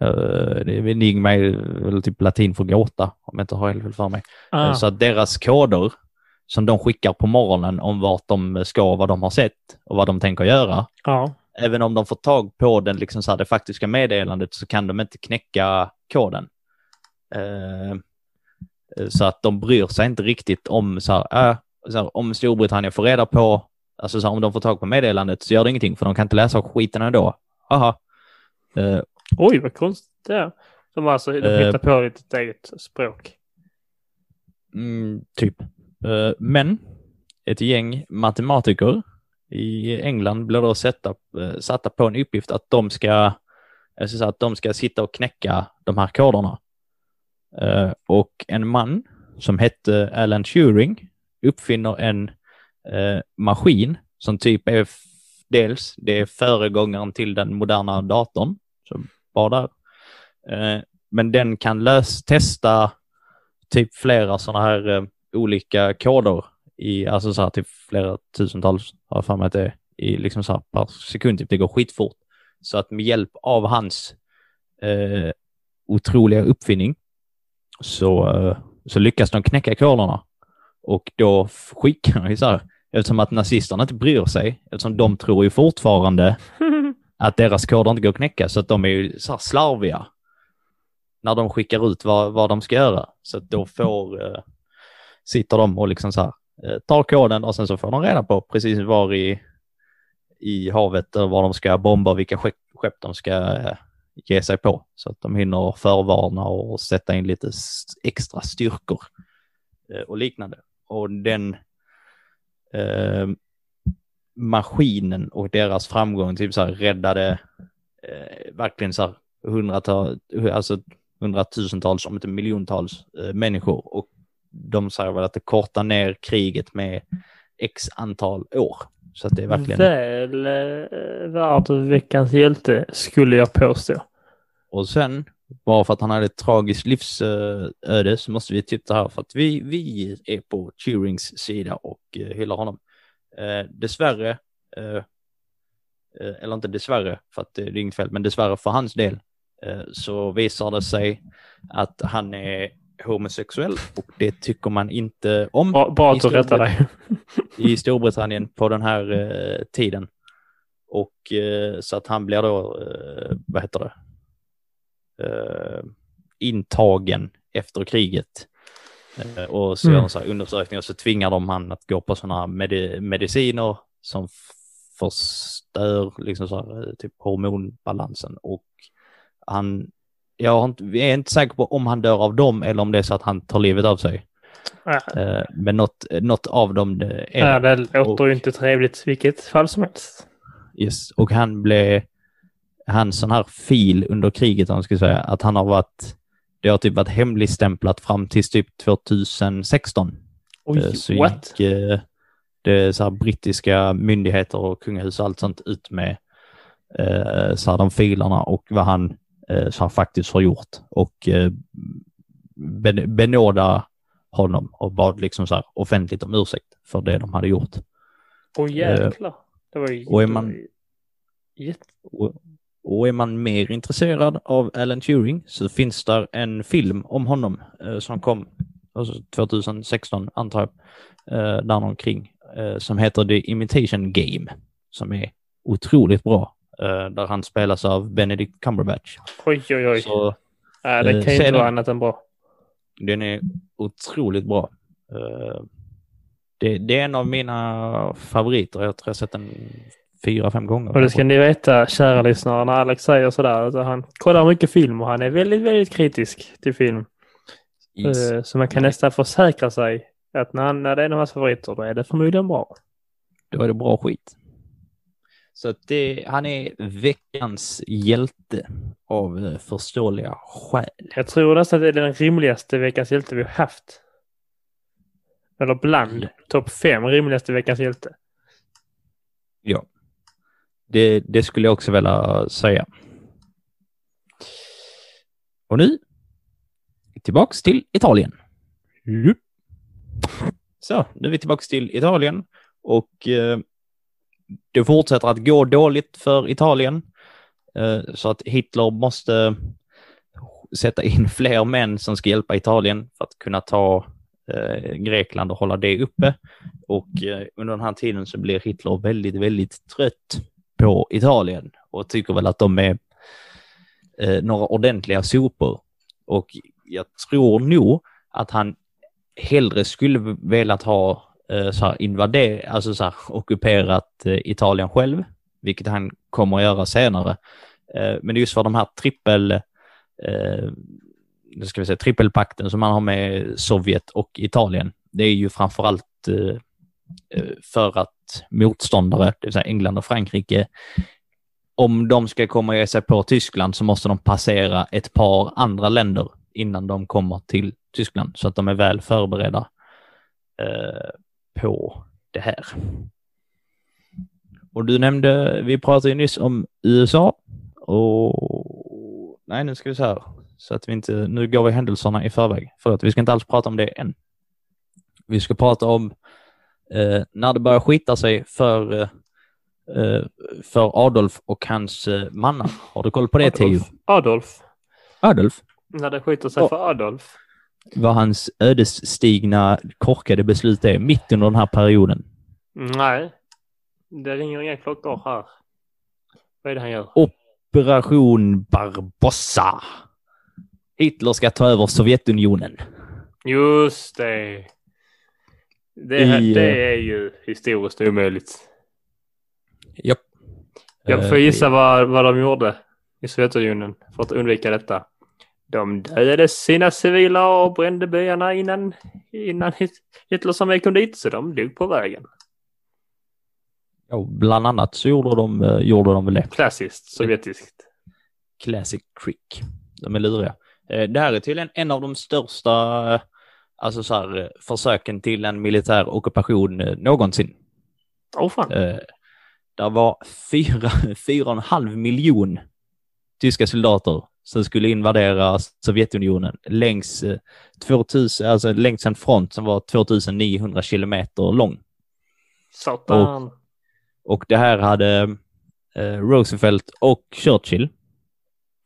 Eh, det är Enigma är väl typ latin för gåta, om jag inte har helt fel för mig. Ah, Eh, Så att deras koder som de skickar på morgonen om vart de ska, vad de har sett och vad de tänker göra. ja. Även om de får tag på den, liksom så här, det faktiska meddelandet så kan de inte knäcka koden. Eh, så att de bryr sig inte riktigt om så här, äh, så här, om Storbritannien får reda på, alltså så här, om de får tag på meddelandet så gör det ingenting för de kan inte läsa skiten ändå. Aha. Eh, Oj, vad konstigt det är. De alltså de Eh. hittar på ett eget språk. Mm, typ. Eh, men ett gäng matematiker i England blir då sätta, eh, satta på en uppgift att de ska, så att de ska sitta och knäcka de här koderna. Eh, och en man som hette Alan Turing uppfinner en maskin som typ är dels, det är föregångaren till den moderna datorn som var där. Men den kan lös, testa typ flera sådana här eh, olika koder i, alltså så här typ flera tusentals, har jag för mig att det är, i liksom så här per sekund, typ det går skitfort. Så att med hjälp av hans eh, otroliga uppfinning så, eh, så lyckas de knäcka koderna. Och då skickar de ju så här, eftersom att nazisterna inte bryr sig, eftersom de tror ju fortfarande att deras koder inte går att knäcka, så att de är ju så här slarviga när de skickar ut vad, vad de ska göra. Så att då får, eh, sitter de och liksom så här, eh, tar koden och sen så får de reda på precis var i, i havet och var de ska bomba, och vilka skepp, skepp de ska eh, ge sig på. Så att de hinner förvarna och sätta in lite extra styrkor eh, och liknande. Och den eh, maskinen och deras framgång typ så här räddade eh, verkligen så här hundratal, alltså hundratusentals, om inte miljontals eh, människor. Och de säger väl att det kortar ner kriget med x antal år. Så att det är verkligen... Väl eh, värd veckans hjälte skulle jag påstå. Och sen, bara för att han hade ett tragiskt livsöde så måste vi titta här för att vi, vi är på Turings sida och eh, hyllar honom. Eh, dessvärre, eh, eh, eller inte dessvärre för att det är inget fel, men dessvärre för hans del eh, så visar det sig att han är homosexuell och det tycker man inte om. Bra, bra att du rättar dig. I Storbritannien på den här eh, tiden. Och eh, så att han blir då, eh, vad heter det, eh, intagen efter kriget. Eh, och så gör de så här undersökningar och så tvingar de han att gå på sådana med mediciner som förstör liksom så här, typ hormonbalansen och han, jag inte, är inte säker på om han dör av dem eller om det är så att han tar livet av sig. Ja. Men något, något av dem är Ja, det låter ju inte trevligt vilket fall som helst. Yes. Och han blev, hans sån här fil under kriget, om man ska säga, att han har varit, det har typ varit hemligstämplat fram till typ 2016. Oj, Eh, så what? gick eh, det så här brittiska myndigheter och kungahus och allt sånt ut med så här de filerna och vad han eh, så här faktiskt har gjort och eh, ben, benåda honom och bad liksom så här offentligt om ursäkt för det de hade gjort. Åh jäklar. Det var ju och är man- jätte... Och, och är man mer intresserad av Alan Turing så finns där en film om honom eh, som kom alltså 2016 antar jag, eh, där omkring, eh, som heter The Imitation Game, som är otroligt bra, eh, där han spelas av Benedict Cumberbatch. Oj, oj, oj. Så ja, det eh, kan ju inte vara annat än bra. den är otroligt bra. Eh, det, det är en av mina favoriter. Jag tror jag har sett den fyra, fem gånger. Och det ska ni veta, kära lyssnare, när Alex säger sådär, alltså han kollar mycket film och han är väldigt, väldigt kritisk till film. Yes. Eh, Så man kan nästan försäkra sig att när, när det är en av hans favoriter, då är det förmodligen bra. Då är det bra skit. Så det, han är veckans hjälte av eh, förståeliga skäl. Jag tror nästan att det är den rimligaste veckans hjälte vi har haft. Eller bland topp fem rimligaste veckans hjälte. Ja. Det, det skulle jag också vilja säga. Och nu tillbaks till Italien. Så, nu är vi tillbaks till Italien och eh, det fortsätter att gå dåligt för Italien. Eh, så att Hitler måste sätta in fler män som ska hjälpa Italien för att kunna ta eh, Grekland och hålla det uppe. Och eh, under den här tiden så blir Hitler väldigt, väldigt trött på Italien och tycker väl att de är några ordentliga sopor. Och jag tror nog att han hellre skulle velat ha Eh, så här invader, alltså så här ockuperat eh, Italien själv, vilket han kommer att göra senare. Eh, men just för de här trippel, nu ska vi säga trippelpakten som man har med Sovjet och Italien, det är ju framförallt för att motståndare, det vill säga England och Frankrike, om de ska komma och ge sig på Tyskland så måste de passera ett par andra länder innan de kommer till Tyskland så att de är väl förberedda på det här. och du nämnde, vi pratade ju nyss om USA och nej, nu ska vi se här så att vi inte, nu går vi händelserna i förväg för att vi ska inte alls prata om det än. Vi ska prata om eh, när det börjar skita sig för, eh, eh för Adolf och hans eh, mannar. Har du koll på det, Teo? Adolf. Adolf? När det skiter sig oh. för Adolf. Vad hans ödesstigna, korkade beslut är mitt under den här perioden. Nej, det ringer inga klockor här. Vad är det han gör? Operation Barbossa. Hitler ska ta över Sovjetunionen. Just det. Det, I, det eh, är ju historiskt omöjligt. Japp. Jag får gissa vad, vad de gjorde i Sovjetunionen för att undvika detta. De dödade sina civila och brände byarna innan, innan Hitlers armé kom dit, så de dog på vägen. Ja, bland annat så gjorde de, eh, gjorde de väl det. Klassiskt sovjetiskt. Classic trick. De är luriga. Eh, det här är tydligen en av de största alltså så här, försöken till en militär ockupation eh, någonsin. Åh oh, fan. Det var fyra, fyra och en halv miljon tyska soldater som skulle invadera Sovjetunionen längs, 2000, alltså längs en front som var 2900 kilometer lång. Satan. Och och det här hade eh, Roosevelt och Churchill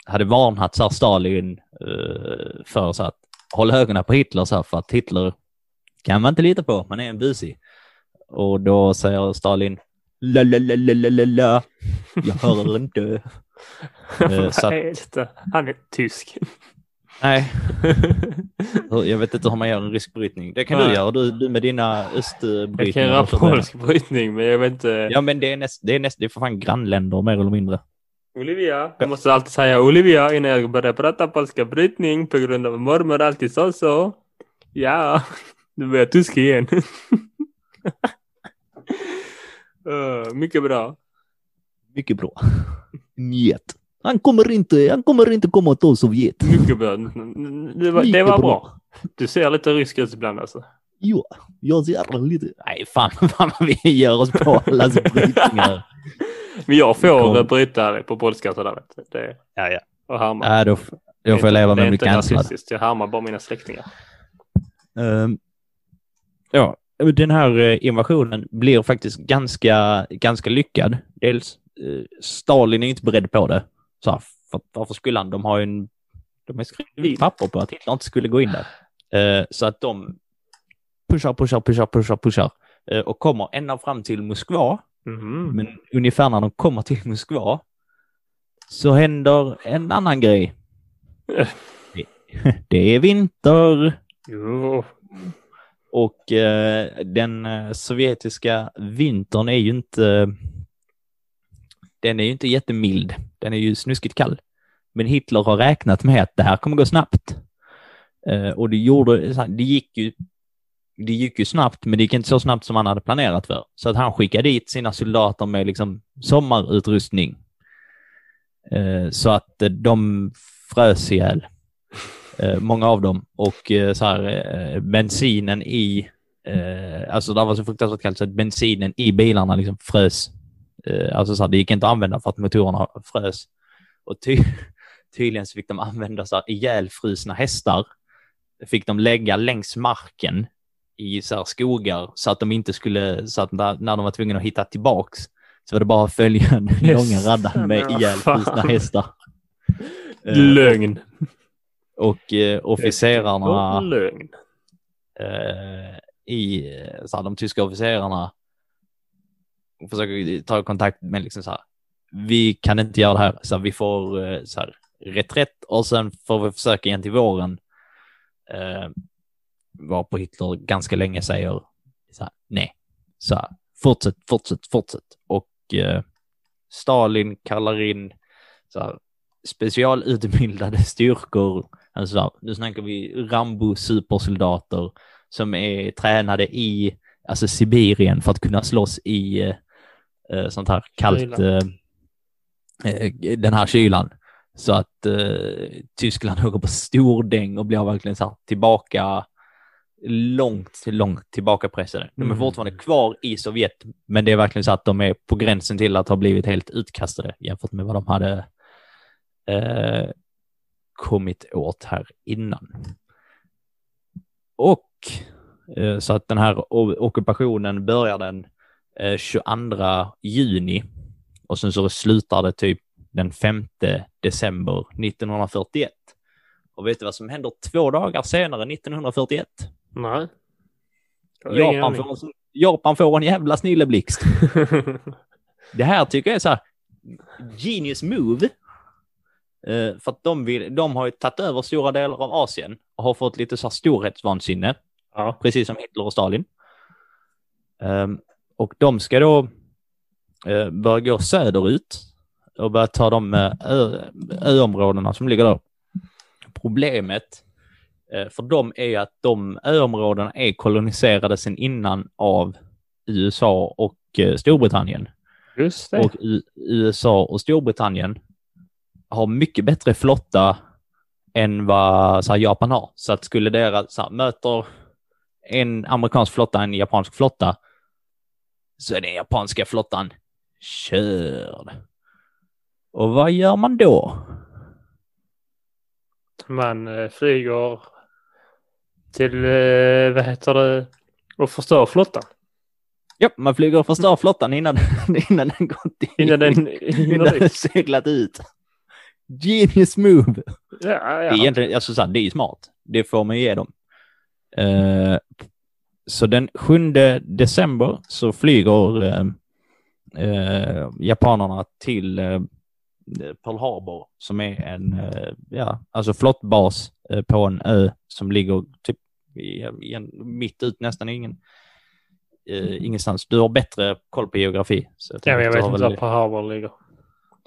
hade varnat så Stalin eh, för så att hålla ögonen på Hitler så här, för att Hitler kan man inte lita på, man är en busig. Och då säger Stalin la la la la la la jag hör inte. eh, så att, Han är tysk. Nej. jag vet inte hur man gör en rysk brytning. Det kan Nej. du göra, du, du med dina östbrytningar. Jag kan göra polsk brytning, men jag vet inte. Ja, men det är näst, det är näst, det är för fan grannländer mer eller mindre. Olivia, jag måste alltid säga Olivia innan jag börjar prata polska brytning på grund av mormor alltid sa så. Ja, nu börjar jag tyska igen. uh, mycket bra. Mycket bra. Njet. Han kommer inte, han kommer inte komma att ta Sovjet. Mycket bra. Det var, det var bra. Du ser lite rysk ut ibland alltså. Jo, jag ser lite. Nej, fan, fan vad vi gör oss på alla brytningar. Men jag får Kom. bryta på sådär. Vet det, ja, ja. Och härma. Ja, då, då får jag leva med bli cancellad. Jag härmar bara mina släktingar. Um, ja, den här eh, invasionen blir faktiskt ganska, ganska lyckad. Dels eh, Stalin är inte beredd på det. Så här, för, varför skulle han? De har ju en, de har skrivit papper på att Hitler inte skulle gå in där. Eh, så att de pushar, pushar, pushar, pushar, pushar och kommer ända fram till Moskva. Mm. Men ungefär när de kommer till Moskva så händer en annan grej. Det är vinter. Jo. Och eh, den eh, sovjetiska vintern är ju inte den är ju inte jättemild. Den är ju snuskigt kall. Men Hitler har räknat med att det här kommer gå snabbt. Eh, och det gjorde, det gick ju det gick ju snabbt, men det gick inte så snabbt som han hade planerat för. Så att han skickade dit sina soldater med liksom sommarutrustning. Eh, så att eh, de frös ihjäl, många av dem. Och så här, bensinen i, alltså det var så fruktansvärt kallt så att bensinen i bilarna liksom frös Eh, alltså så här, det gick inte att använda för att motorerna frös. Och ty tydligen så fick de använda så här ihjälfrusna hästar. Fick de lägga längs marken i så skogar så att de inte skulle, så att när, de var tvungna att hitta tillbaks så var det bara att följa den långa raddan med ihjälfrusna hästar. Eh, Lögn. Och eh, officerarna. Eh, i så här, de tyska officerarna försöker ta kontakt med liksom så här, vi kan inte göra det här, så här, vi får eh, så här, reträtt och sen får vi försöka igen till våren. Eh, var på Hitler ganska länge säger så här, nej, så här, fortsätt, fortsätt, fortsätt. Och eh, Stalin kallar in så här, specialutbildade styrkor, alltså nu snackar vi Rambo supersoldater som är tränade i alltså Sibirien för att kunna slåss i eh, eh, sånt här kallt, eh, eh, den här kylan. Så att eh, Tyskland åker på stordäng och blir verkligen så här tillbaka, långt, långt tillbakapressade. De är Mm. fortfarande kvar i Sovjet, men det är verkligen så att de är på gränsen till att ha blivit helt utkastade jämfört med vad de hade eh, kommit åt här innan. Och eh, så att den här ockupationen börjar den eh, 22 juni och sen så slutar det typ den 5 december 1941. Och vet du vad som händer två dagar senare 1941? Nej. Japan får, en- Japan får en jävla snilleblixt. Det här tycker jag är så här genius move. Eh, för att de, vill, de har ju tagit över stora delar av Asien och har fått lite så här storhetsvansinne, ja. precis som Hitler och Stalin. Ehm, och de ska då uh, börja gå söderut och börja ta de ö, öområdena som ligger där. Problemet eh, för dem är att de öområdena är koloniserade sedan innan av USA och eh, Storbritannien. Just det. Och USA och Storbritannien har mycket bättre flotta än vad så här, Japan har. Så att skulle deras, så här, möter en amerikansk flotta en japansk flotta så är den japanska flottan körd. Och vad gör man då? Man eh, flyger till, eh, vad heter det, och förstör flottan. Ja, man flyger och förstör flottan innan, innan den gått in. Innan den innan den seglat ut. Genius move! Ja, Det är ja. egentligen, alltså så här, det är ju smart. Det får man ge dem. Eh, så den 7 december så flyger eh, eh, japanerna till eh, Pearl Harbor som är en, eh, ja, alltså flottbas eh, på en ö som ligger typ i, i en, mitt ut nästan ingen, eh, ingenstans. Du har bättre koll på geografi. Så ja men jag vet inte var Pearl Harbor ligger.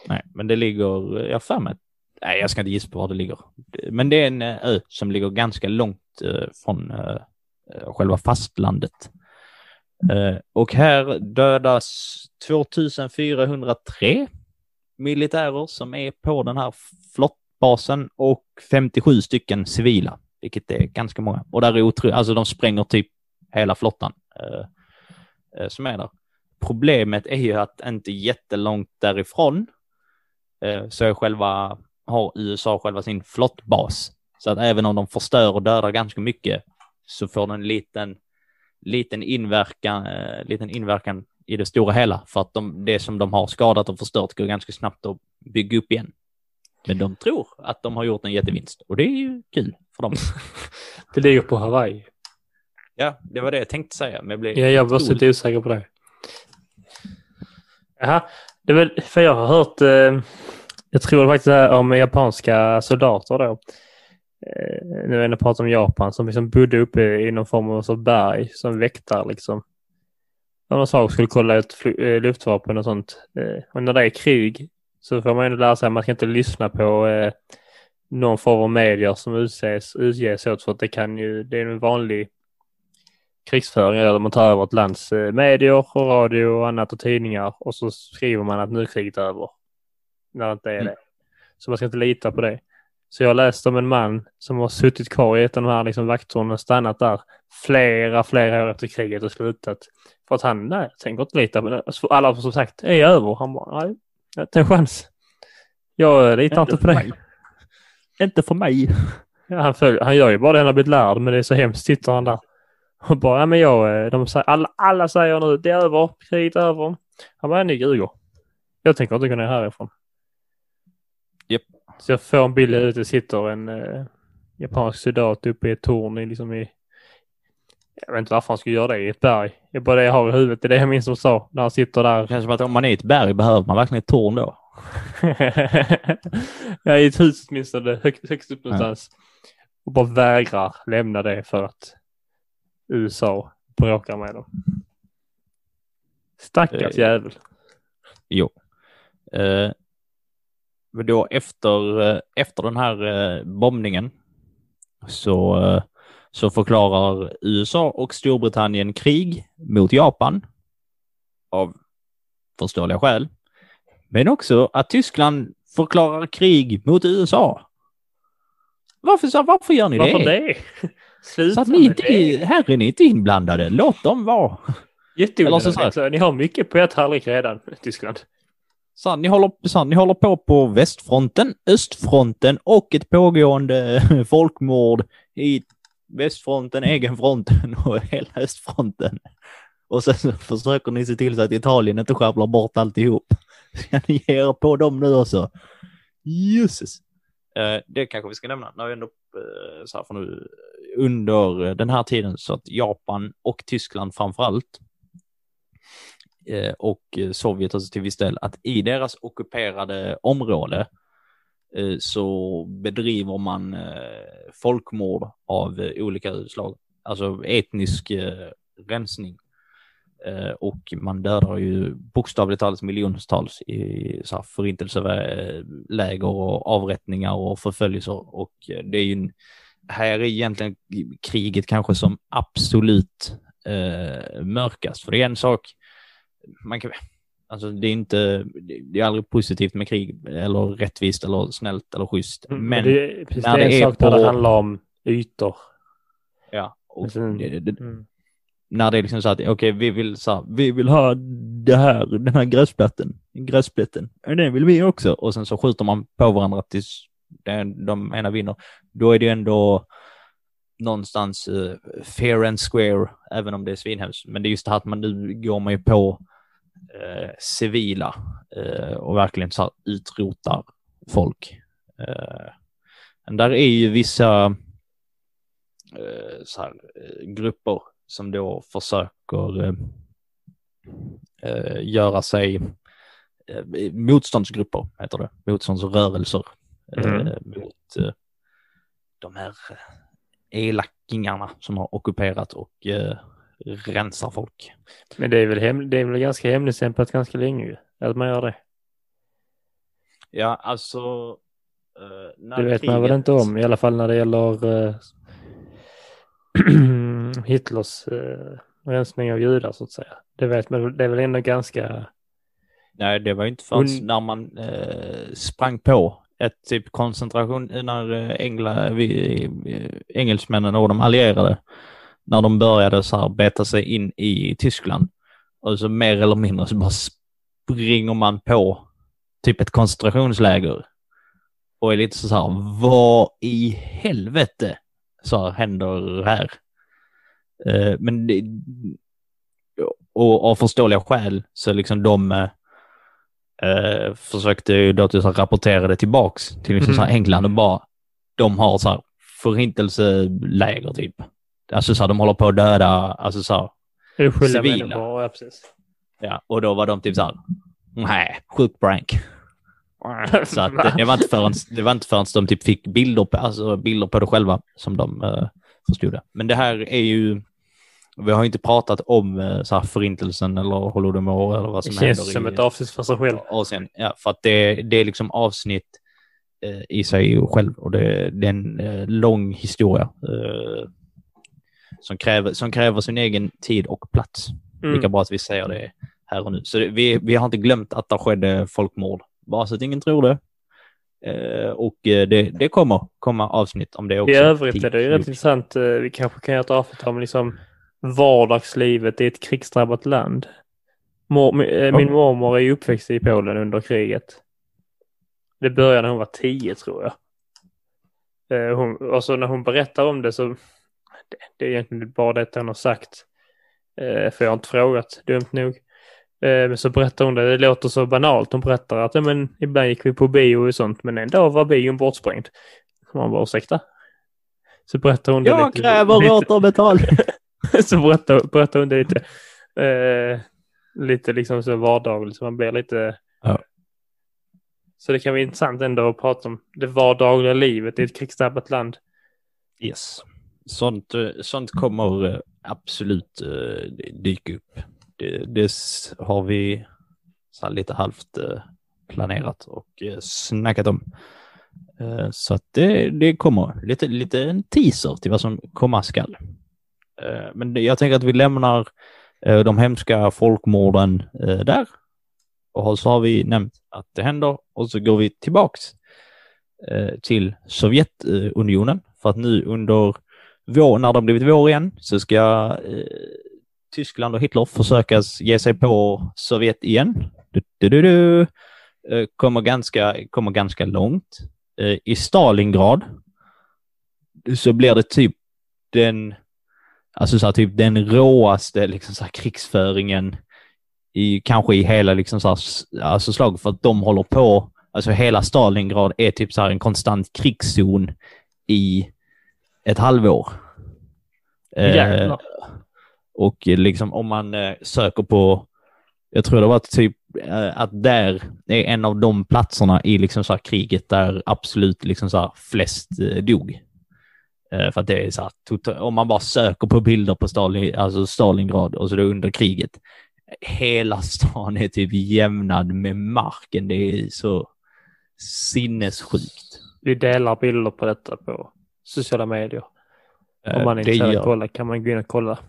Nej, men det ligger, jag har för mig, nej jag ska inte gissa på var det ligger. Men det är en eh, ö som ligger ganska långt eh, från eh, själva fastlandet. Och här dödas 2403 militärer som är på den här flottbasen och 57 stycken civila, vilket är ganska många. Och där är otroligt, alltså de spränger typ hela flottan eh, som är där. Problemet är ju att inte jättelångt därifrån så är själva, har USA själva sin flottbas. Så att även om de förstör och dödar ganska mycket så får den en liten, liten, inverkan, eh, liten inverkan i det stora hela. För att de, det som de har skadat och förstört går ganska snabbt att bygga upp igen. Men de tror att de har gjort en jättevinst och det är ju kul för dem. Det ligger på Hawaii. ja, det var det jag tänkte säga. Men jag blev Ja, jag var otroligt- lite osäker på det. Jaha, det är väl, för jag har hört, eh, jag tror faktiskt det här om japanska soldater då. Eh, nu är det pratar om Japan som liksom bodde uppe i någon form av så berg som väktare liksom. Om de sa skulle kolla ut eh, luftvapen och sånt. Eh, och när det är krig så får man ju lära sig att man ska inte lyssna på eh, någon form av medier som utses, utges åt för att det kan ju, det är en vanlig krigsföring eller man tar över ett lands eh, medier och radio och annat och tidningar och så skriver man att nu är kriget över. När det inte är Mm. det. Så man ska inte lita på det. Så jag läste om en man som har suttit kvar i ett av de här liksom vakttornen och stannat där flera, flera år efter kriget och slutat. För att han, nej, tänker inte lita på det. Alltså, Alla som sagt, är jag över? Han bara, nej, inte en chans. Jag eh, litar inte på det. Inte för mig. Ja, han, följer, han gör ju bara det han har blivit lärd, men det är så hemskt sitter han där. Och bara, ja men jag, eh, de säger, alla, alla säger nu, det är över, kriget är över. Han bara, ni ljuger. Jag tänker inte gå ner härifrån. Japp. Så jag får en bild där ute sitter en eh, japansk soldat uppe i ett torn i, liksom i, jag vet inte varför han skulle göra det i ett berg. Det är bara det jag har i huvudet, det är det jag minns de sa, när han sitter där Det känns som att om man är i ett berg behöver man verkligen ett torn då. ja, i ett hus åtminstone, högt, högst upp Ja. någonstans. Och bara vägrar lämna det för att USA bråkar med dem. Stackars Eh, jävel. Jo. Eh, men då efter, eh, efter den här eh, bombningen så, eh, så förklarar USA och Storbritannien krig mot Japan av förståeliga skäl. Men också att Tyskland förklarar krig mot USA. Varför, varför gör ni Varför det? det? Sluta Så att ni inte, det. här är ni inte inblandade. Låt dem vara. Jätteonödigt. Så Ni har mycket på ert tallrik redan, Tyskland. Så här, ni, håller, så här, ni håller på på västfronten, östfronten och ett pågående folkmord i västfronten, egenfronten och hela östfronten. Och sen så försöker ni se till så att Italien inte sjabblar bort alltihop. Ska ni ge er på dem nu också? Jösses. Eh, det kanske vi ska nämna när vi ändå eh, så här för nu under eh, den här tiden så att Japan och Tyskland framför allt eh, och eh, Sovjet alltså till viss del, att i deras ockuperade område så bedriver man folkmord av olika slag, alltså etnisk rensning. Och man dödar ju bokstavligt talat miljontals i så här förintelseläger och avrättningar och förföljelser. Och det är ju en, här är egentligen kriget kanske som absolut eh, mörkast. För det är en sak, man kan, alltså det är inte, det är aldrig positivt med krig eller rättvist eller snällt eller schysst. Mm, Men, det precis, när det är det en är sak där på- det handlar om ytor. ja, och Sen- det, det, Mm. när det är liksom så att okej, vi vill så här, vi vill ha det här, den här gräsplätten, gräsplätten, den vill vi också. Och sen så skjuter man på varandra tills den, de ena vinner. Då är det ändå någonstans uh, fair and square, även om det är svinhemskt. Men det är just det här att man nu går man ju på uh, civila uh, och verkligen så här utrotar folk. Uh, men där är ju vissa så här, grupper som då försöker göra sig motståndsgrupper, heter det, motståndsrörelser Mm. mot eh, de här eh, elakingarna som har ockuperat och eh, rensar folk. Men det är väl, hem, det är väl ganska hemligstämplat ganska länge ju, att man gör det. Ja, alltså. eh, när Det vet man väl kriget- inte om, i alla fall när det gäller eh, Hitlers eh, rensning av judar så att säga. Det vet man, det är väl ändå ganska, Nej, det var ju inte förrän Un- när man eh, sprang på ett typ koncentration, när eh, Engla, vi, eh, engelsmännen och de allierade, när de började så här beta sig in i Tyskland. Och så mer eller mindre så bara springer man på typ ett koncentrationsläger. Och är lite så här, vad i helvete så här händer här? Eh, men det, och av förståeliga skäl så liksom de eh, eh, eh, försökte ju då till så här rapportera det tillbaks till liksom Mm. så här England och bara de har så här förintelseläger typ. Alltså så här, de håller på att döda, alltså så här, Civila. människor. Ja, precis. ja, och då var de typ så här, nej, sjuk prank. Så att det, det var inte förrän, det var inte förrän de typ fick bilder på, alltså bilder på det själva som de uh, förstod det. Men det här är ju, vi har inte pratat om uh, så här förintelsen eller holodomor eller vad som Det känns händer som i ett avsnitt för sig själv. Asien. Ja, för att det, det är liksom avsnitt eh, i sig själv och det, det är en eh, lång historia eh, som, kräver, som kräver sin egen tid och plats. Mm. Lika bra att vi säger det här och nu. Så det, vi, vi har inte glömt att det skedde folkmord, bara så att ingen tror det. Eh, och eh, det, det kommer komma avsnitt om det också. I övrigt är det ju rätt intressant. eh, Vi kanske kan göra ett avsnitt om liksom vardagslivet i ett krigsdrabbat land. Mor, eh, min mormor är uppväxt i Polen under kriget. Det började när hon var tio tror jag. Eh, Hon, och så när hon berättar om det så det, det är egentligen bara detta hon har sagt. Eh, För jag har inte frågat, dumt nog. Eh, Men så berättar hon det, det låter så banalt. Hon berättar att ja, men, ibland gick vi på bio och sånt men en dag var bion bortsprängd. Man bara ursäkta? Så berättar hon det Jag lite. kräver lite, återbetalning. så berättar, berättar hon det lite. Eh, lite liksom så vardagligt så man blir lite. Ja. Så det kan vara intressant ändå att prata om det vardagliga livet i ett krigsdrabbat land. Yes. Sånt, eh, sånt kommer eh, absolut eh, dyka upp. Det, det har vi så lite halvt planerat och snackat om. Så att det, det kommer lite, lite en teaser till vad som komma skall. Eh, men jag tänker att vi lämnar eh, de hemska folkmorden eh, där. Och så har vi nämnt att det händer och så går vi tillbaks till Sovjetunionen för att nu under vår, när det har blivit vår igen så ska eh, Tyskland och Hitler försöka ge sig på Sovjet igen. Du, du, du, du. Eh, kommer, ganska, kommer ganska långt. Eh, I Stalingrad så blir det typ den, alltså så här, typ den råaste liksom så här, krigsföringen i kanske i hela liksom så här, alltså slag för att de håller på, alltså hela Stalingrad är typ så här en konstant krigszon i ett halvår. Jävlar. Eh, och liksom om man eh, söker på, jag tror det var typ eh, att där är en av de platserna i liksom så här kriget där absolut liksom så flest eh, dog. Eh, för att det är så här, tota- om man bara söker på bilder på Stalin, alltså Stalingrad och så det är under kriget. Hela stan är typ jämnad med marken. Det är så sinnessjukt. Vi delar bilder på detta på sociala medier. Om man är Eh, intresserad av att kolla kan man gå in och kolla.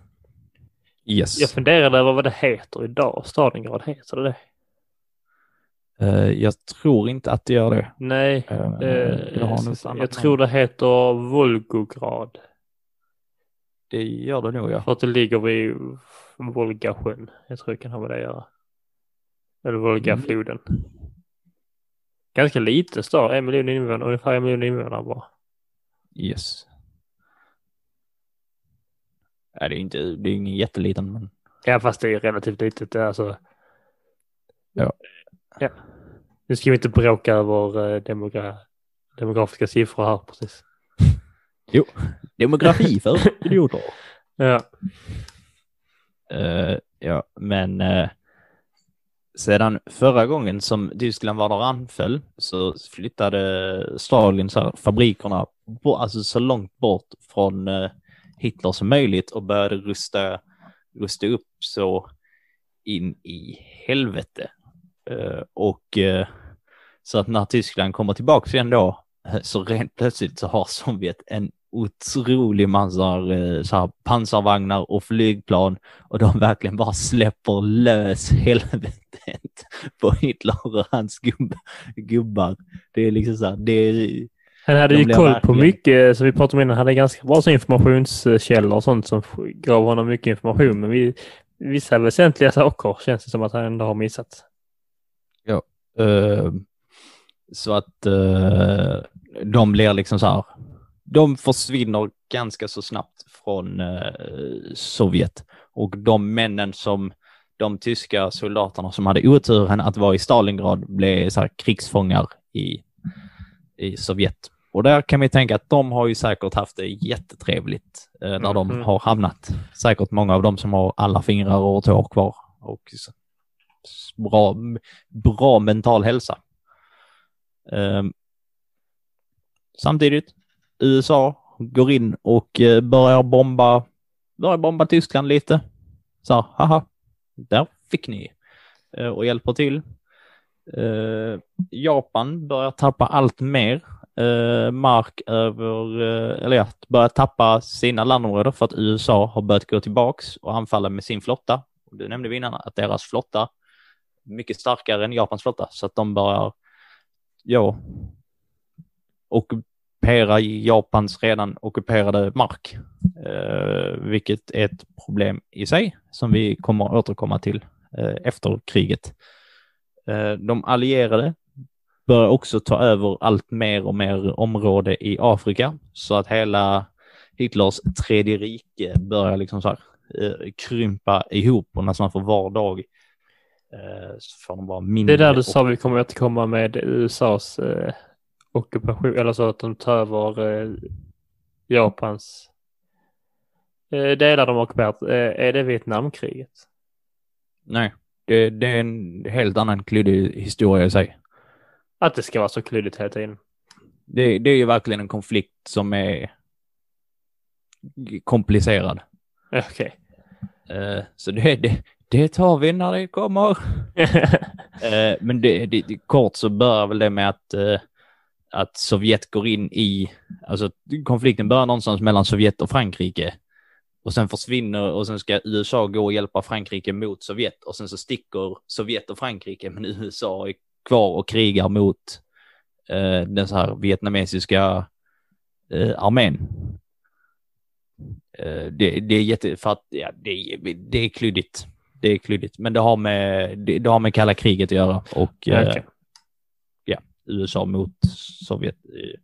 Yes. Jag funderade över vad det heter idag. Stalingrad, heter det det? Eh, jag tror inte att det gör det. Nej, Eh, eh, jag, jag tror det heter Volgograd. Det gör det nog, ja. För att det ligger vid Volgasjön. Jag tror det kan ha med det att göra. Eller Volgafloden. Ganska liten stad, en miljon invånare, ungefär en miljon invånare bara. Yes. Ja, det är inte, det är ingen jätteliten, men Ja, fast det är relativt litet. Alltså... Ja. Ja. Nu ska vi inte bråka över eh, demogra demografiska siffror här precis. demografi för idioter. Ja, Eh, ja, men eh, sedan förra gången som Tyskland var där anföll så flyttade Stalin så här, fabrikerna bo, alltså så långt bort från eh, Hitler som möjligt och började rusta, rusta upp så in i helvete. Eh, och eh, så att när Tyskland kommer tillbaka igen då eh, så rent plötsligt så har Sovjet en otrolig massa så här, pansarvagnar och flygplan och de verkligen bara släpper lös helvetet på Hitler och hans gubb, gubbar. Det är liksom så här, det är, han hade De ju koll på verkligen- mycket, som vi pratade om innan, han hade ganska bra informationskällor och sånt som gav honom mycket information. Men vi, vissa väsentliga saker känns det som att han ändå har missat. Eh, så att eh, de blir liksom så här, de försvinner ganska så snabbt från eh, Sovjet och de männen som de tyska soldaterna som hade oturen att vara i Stalingrad blev så här krigsfångar i, i Sovjet. Och där kan vi tänka att de har ju säkert haft det jättetrevligt eh, där de Mhm. har hamnat. Säkert många av dem som har alla fingrar och tår kvar och bra, bra mental hälsa. Ehm, samtidigt, USA går in och eh, börjar bomba, börjar bomba Tyskland lite. Så här, haha, där fick ni. Eh, och hjälper till. Eh, Japan börjar tappa allt mer eh, mark över, eh, eller ja, börjar tappa sina landområden för att USA har börjat gå tillbaks och anfalla med sin flotta. Du nämnde vi innan att deras flotta mycket starkare än Japans flotta så att de börjar, ja, ockupera Japans redan ockuperade mark. Eh, vilket är ett problem i sig som vi kommer återkomma till eh, efter kriget. Eh, de allierade börjar också ta över allt mer och mer område i Afrika så att hela Hitlers tredje rike börjar liksom så här, eh, krympa ihop och nästan för var dag eh, så får de vara Det mindre. är där du sa vi kommer återkomma med USAs eh, ockupation, eller så att de tar över eh, Japans eh, delar de ockuperat. Eh, är det Vietnamkriget? Nej, det, det är en helt annan klyddig historia i sig. Att det ska vara så klyddigt hela tiden. Det, det är ju verkligen en konflikt som är komplicerad. Okej. Eh, så det, det, det tar vi när det kommer. Eh, men det, det, kort så börjar väl det med att, eh, att Sovjet går in i, alltså konflikten börjar någonstans mellan Sovjet och Frankrike. Och sen försvinner och sen ska USA gå och hjälpa Frankrike mot Sovjet och sen så sticker Sovjet och Frankrike men USA är kvar och krigar mot eh, den så här vietnamesiska eh, armén. Eh, det, det är jätte, för att ja, det, det är klyddigt. Det är klyddigt, men det har med, det, det har med kalla kriget att göra och eh, Okej. ja, USA mot Sovjet. i-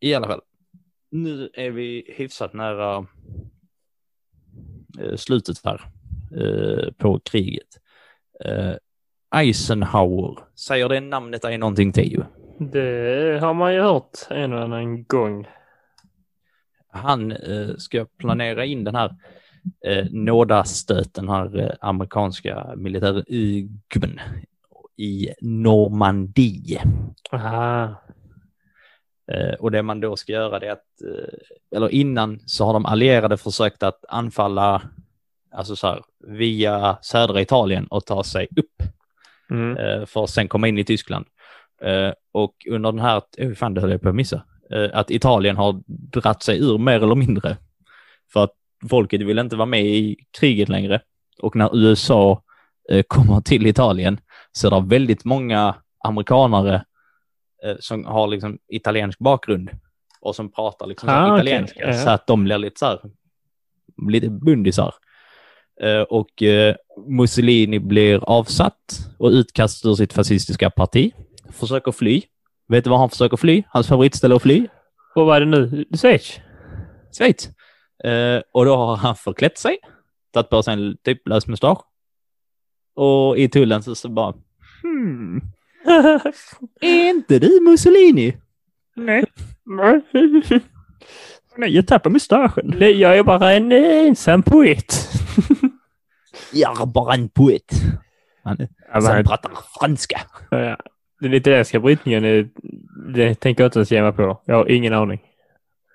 I alla fall. Nu är vi hyfsat nära eh, slutet här eh, på kriget. Eh, Eisenhower, säger det namnet dig någonting Teo? Det har man ju hört en och annan gång. Han eh, ska planera in den här eh, nådastöten, den här eh, amerikanska militärgubben i Normandie. Ah, Eh, och det man då ska göra det är att, eh, eller innan så har de allierade försökt att anfalla, alltså så här, via södra Italien och ta sig upp mm. för att sen komma in i Tyskland. Och under den här, oh, fan det höll jag på att missa, att Italien har dratt sig ur mer eller mindre. För att folket vill inte vara med i kriget längre. Och när USA eh, kommer till Italien så är det väldigt många amerikanare eh, som har liksom italiensk bakgrund och som pratar liksom Ah, italienska Ja. så att de blir lite så här, lite bundisar. Eh, och Mussolini blir avsatt och utkastad ur sitt fascistiska parti. Försöker fly. Vet du var han försöker fly? Hans favoritställe att fly? Och vad är det nu? Schweiz? Schweiz. Eh, och då har han förklätt sig, tagit på sig en typ lös mustasch. Och i tullen så, så bara, hmm, är inte du Mussolini? Nej. Nej, jag tappar mustaschen. Nej, jag är bara en ensam poet. Jag är bara en poet. Han, Ja, som men, pratar franska. ja, den italienska brytningen, är- det tänker jag inte ens ge mig på. Jag har ingen aning.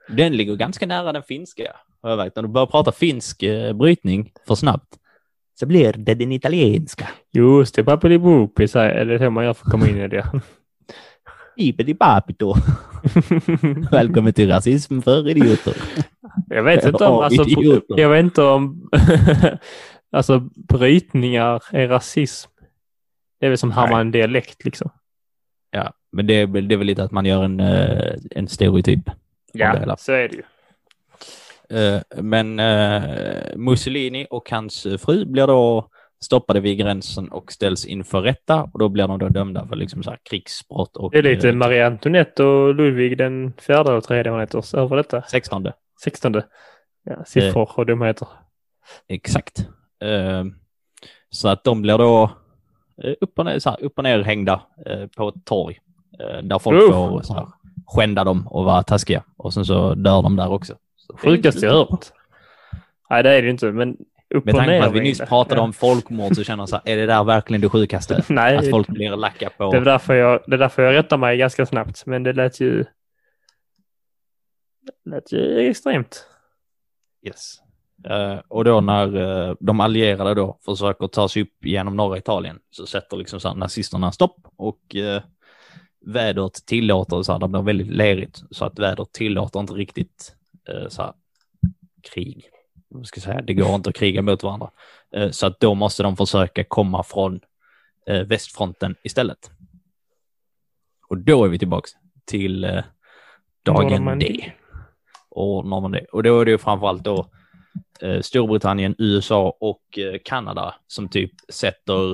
Den ligger ganska nära den finska. Har jag vet. När du börjar prata finsk eh, brytning för snabbt så blir det den italienska. Just det, pappeli boopi, så här, är det så man gör för att komma in i det? Ibidi papito. Välkommen till rasism för idioter. Jag vet inte om, alltså, jag vet inte om, alltså brytningar är rasism. Det är väl som härma Nej. en dialekt liksom. Ja, men det är, väl- det är väl lite att man gör en, eh, en stereotyp. Ja, så är det ju. Eh, Men eh, Mussolini och hans fru blir då stoppade vid gränsen och ställs inför rätta och då blir de då dömda för liksom så krigsbrott och Det är lite eh, Marie Antoinette och Ludvig den fjärde och tredje man heter. Över detta. 16. Sextonde. Ja, siffror och dumheter. Exakt. Eh, Så att de blir då upp och ner, så här, upp och ner hängda eh, på ett torg eh, där folk Uff. får så här, skända dem och vara taskiga och sen så dör de där också. Sjukaste jag hört. Nej, det är det inte, men upp Med tanke på att vi nyss pratade Ja. om folkmord så känner jag så här, är det där verkligen det sjukaste? Nej, Att folk blir lacka på... det är, därför jag, det är därför jag rättar mig ganska snabbt. Men det lät ju... Det lät ju extremt. Yes. Eh, och då när eh, de allierade då försöker ta sig upp genom norra Italien så sätter liksom så här nazisterna stopp och uh, vädret tillåter, så här, det blir väldigt lerigt, så att vädret tillåter inte riktigt så här, krig. Vad ska jag säga? Det går inte att kriga mot varandra. Eh, så att då måste de försöka komma från eh, västfronten istället. Och då är vi tillbaks till eh, dagen. D. Och Normandie. Och då är det ju framförallt då eh, Storbritannien, USA och eh, Kanada som typ sätter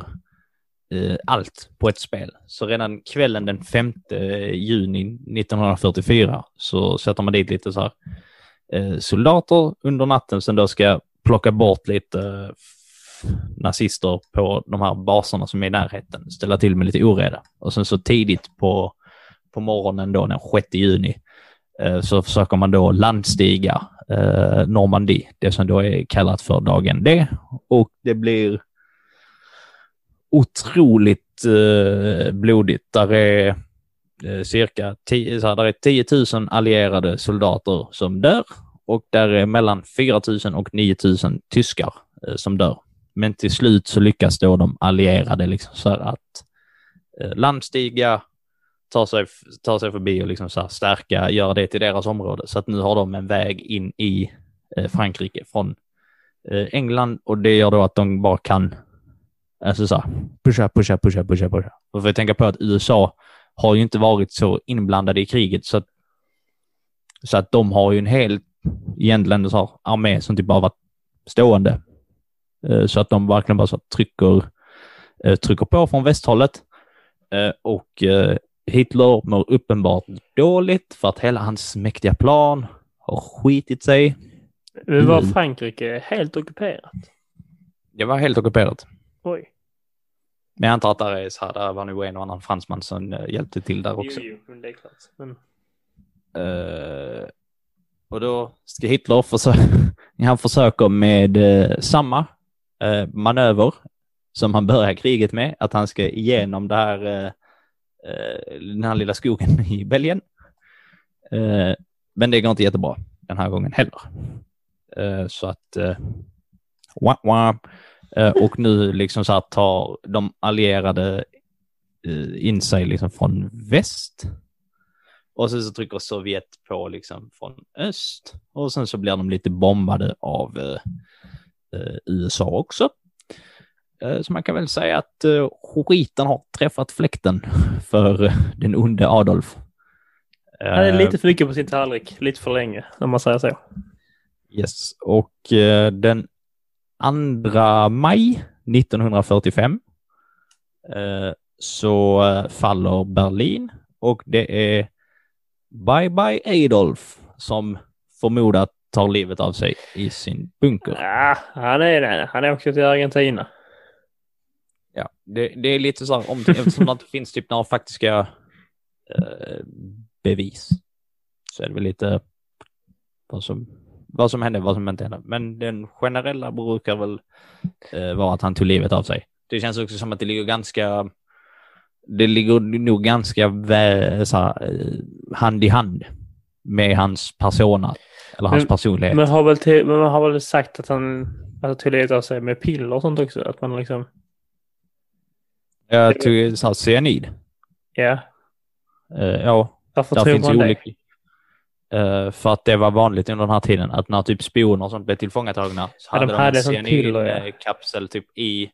eh, allt på ett spel. Så redan kvällen den 5 juni 1944 så sätter man dit lite så här eh, soldater under natten som då ska plocka bort lite eh, nazister på de här baserna som är i närheten, ställa till med lite oreda. Och sen så tidigt på, på morgonen då den 6 juni eh, så försöker man då landstiga eh, Normandie, det som då är kallat för dagen D. Och det blir otroligt eh, blodigt. Där är Eh, cirka 10, så här, där är 10 000 allierade soldater som dör och där är mellan 4 000 och 9 000 tyskar eh, som dör. Men till slut så lyckas då de allierade liksom så här att eh, landstiga, ta sig, ta sig förbi och liksom så här stärka, göra det till deras område. Så att nu har de en väg in i Frankrike från England och det gör då att de bara kan alltså så här, pusha, pusha, pusha, pusha, pusha. Och får tänka på att USA har ju inte varit så inblandade i kriget så att, så att de har ju en helt egentligen så här armé som typ bara var stående. Eh, så att de verkligen bara så trycker, eh, trycker på från västhållet. Eh, och Hitler mår uppenbart dåligt för att hela hans mäktiga plan har skitit sig. Men var Mm. Frankrike helt ockuperat? Det var helt ockuperat. Oj. Men jag antar att där, är så här, där var nog en och annan fransman som eh, hjälpte till där också. Jo, jo, det är klart. Men, Eh, och då ska Hitler försöka, han försöker med eh, samma eh, manöver som han börjar kriget med, att han ska igenom det här, den här lilla skogen i Belgien. Men det går inte jättebra den här gången heller. Så att, wah, wah. Eh, och nu liksom så här tar de allierade eh, in sig liksom från väst. Och sen så trycker Sovjet på liksom från öst. Och sen så blir de lite bombade av eh, eh, USA också. Eh, så man kan väl säga att eh, skiten har träffat fläkten för den onde Adolf. han är lite för mycket på sin tallrik, lite för länge, om man säger så. Yes, och den 2 maj 1945 eh, så eh, faller Berlin och det är Bye Bye Adolf som förmodat tar livet av sig i sin bunker. Ja, han är det. Han är också till Argentina. Ja, det, det är lite så här, om, eftersom det inte finns typ några faktiska eh, bevis så är det väl lite vad som, vad som hände, vad som inte hände. Men den generella brukar väl eh, vara att han tog livet av sig. Det känns också som att det ligger ganska, det ligger nog ganska vä, så här, eh, hand i hand med hans persona, eller hans Men- personlighet. Men, har väl till, men man har väl sagt att han alltså, tog livet av sig med piller och sånt också? Att man liksom, Jag tog så här, cyanid. ja. Eh, ja, Varför Där tror man det? olika. Eh, för att det var vanligt under den här tiden att när typ spioner och sånt blev tillfångatagna så Ja, de hade de, hade en piller, ja. cyanidkapsel typ i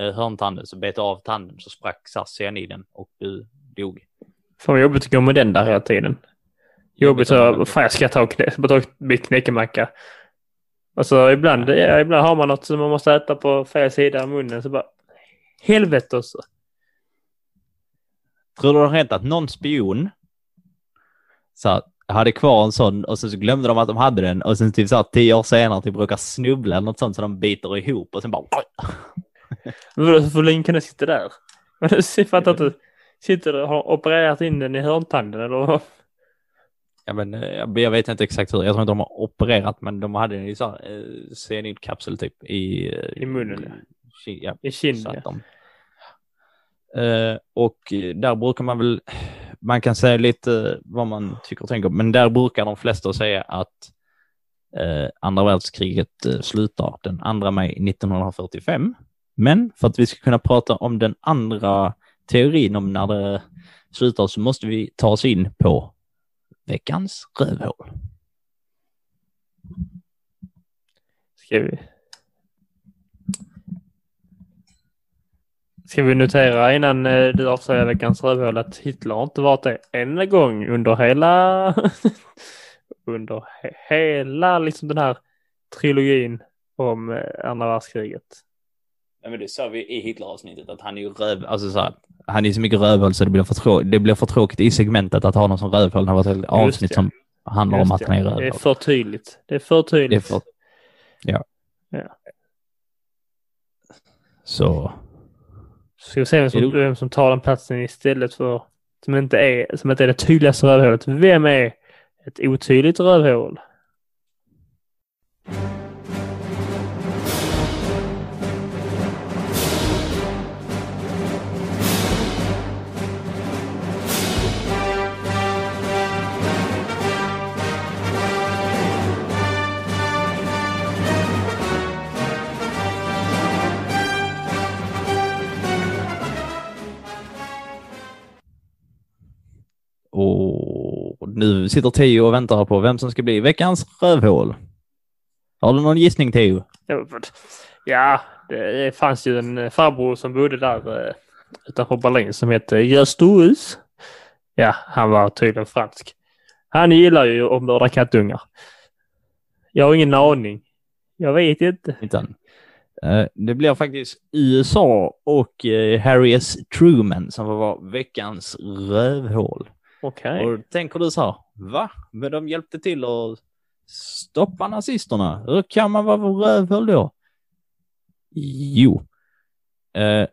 uh, hörntanden så bet av tanden så sprack cyaniden och du dog. Fan vad jobbigt att gå med den där hela tiden. Jobbigt att fan jag ska ta och knä, ta en knäckemacka. Och så ibland, ja, ibland har man något som man måste äta på fel sida av munnen så bara helvete också. Tror du det har hänt att någon spion så hade kvar en sån och sen så glömde de att de hade den och sen typ så här, tio år senare typ råkar snubbla eller något sånt så de biter ihop och sen bara hur länge kan det sitta där? Men Jag fattar inte. Sitter du och har opererat in den i hörntanden eller? Ja, men eh, jag jag vet inte exakt hur. Jag tror inte de har opererat, men de hade en i så här, eh, typ i... eh, I munnen, ki- Ja, I kinden? Eh, och där brukar man väl, man kan säga lite vad man tycker och tänker, men där brukar de flesta säga att eh, andra världskriget eh, slutar den 2 maj 1945. Men för att vi ska kunna prata om den andra teorin om när det slutar så måste vi ta oss in på veckans rövhål. Ska vi... Ska vi notera innan eh, du avslöjar veckans rövhål att Hitler har inte varit det en gång under hela under he hela liksom den här trilogin om eh, andra världskriget. Ja, men det sa vi i Hitler-avsnittet att han är ju röv, alltså så här, han är så mycket rövhål så det blir för, trå- det blir för tråkigt i segmentet att ha någon som rövhål. Det har varit ett avsnitt det. som handlar om Just att det. han är Det är rövhål. för tydligt. Det är för Det är tydligt. för... Ja. Ja. Så, Ska vi se vem som, vem som tar den platsen istället för som inte är, som inte är det tydligaste rövhålet. Vem är ett otydligt rövhål? Nu sitter Teo och väntar på vem som ska bli veckans rövhål. Har du någon gissning Teo? Ja, det fanns ju en farbror som bodde där eh, utanför Berlin som hette Justus. Ja, han var tydligen fransk. Han gillar ju att mörda kattungar. Jag har ingen aning. Jag vet inte. Utan, eh, det blir faktiskt USA och eh, Harry S. Truman som var veckans rövhål. Okej. Och då tänker du så här, va? Men de hjälpte till att stoppa nazisterna. Hur kan man vara rövhål då? Jo, eh,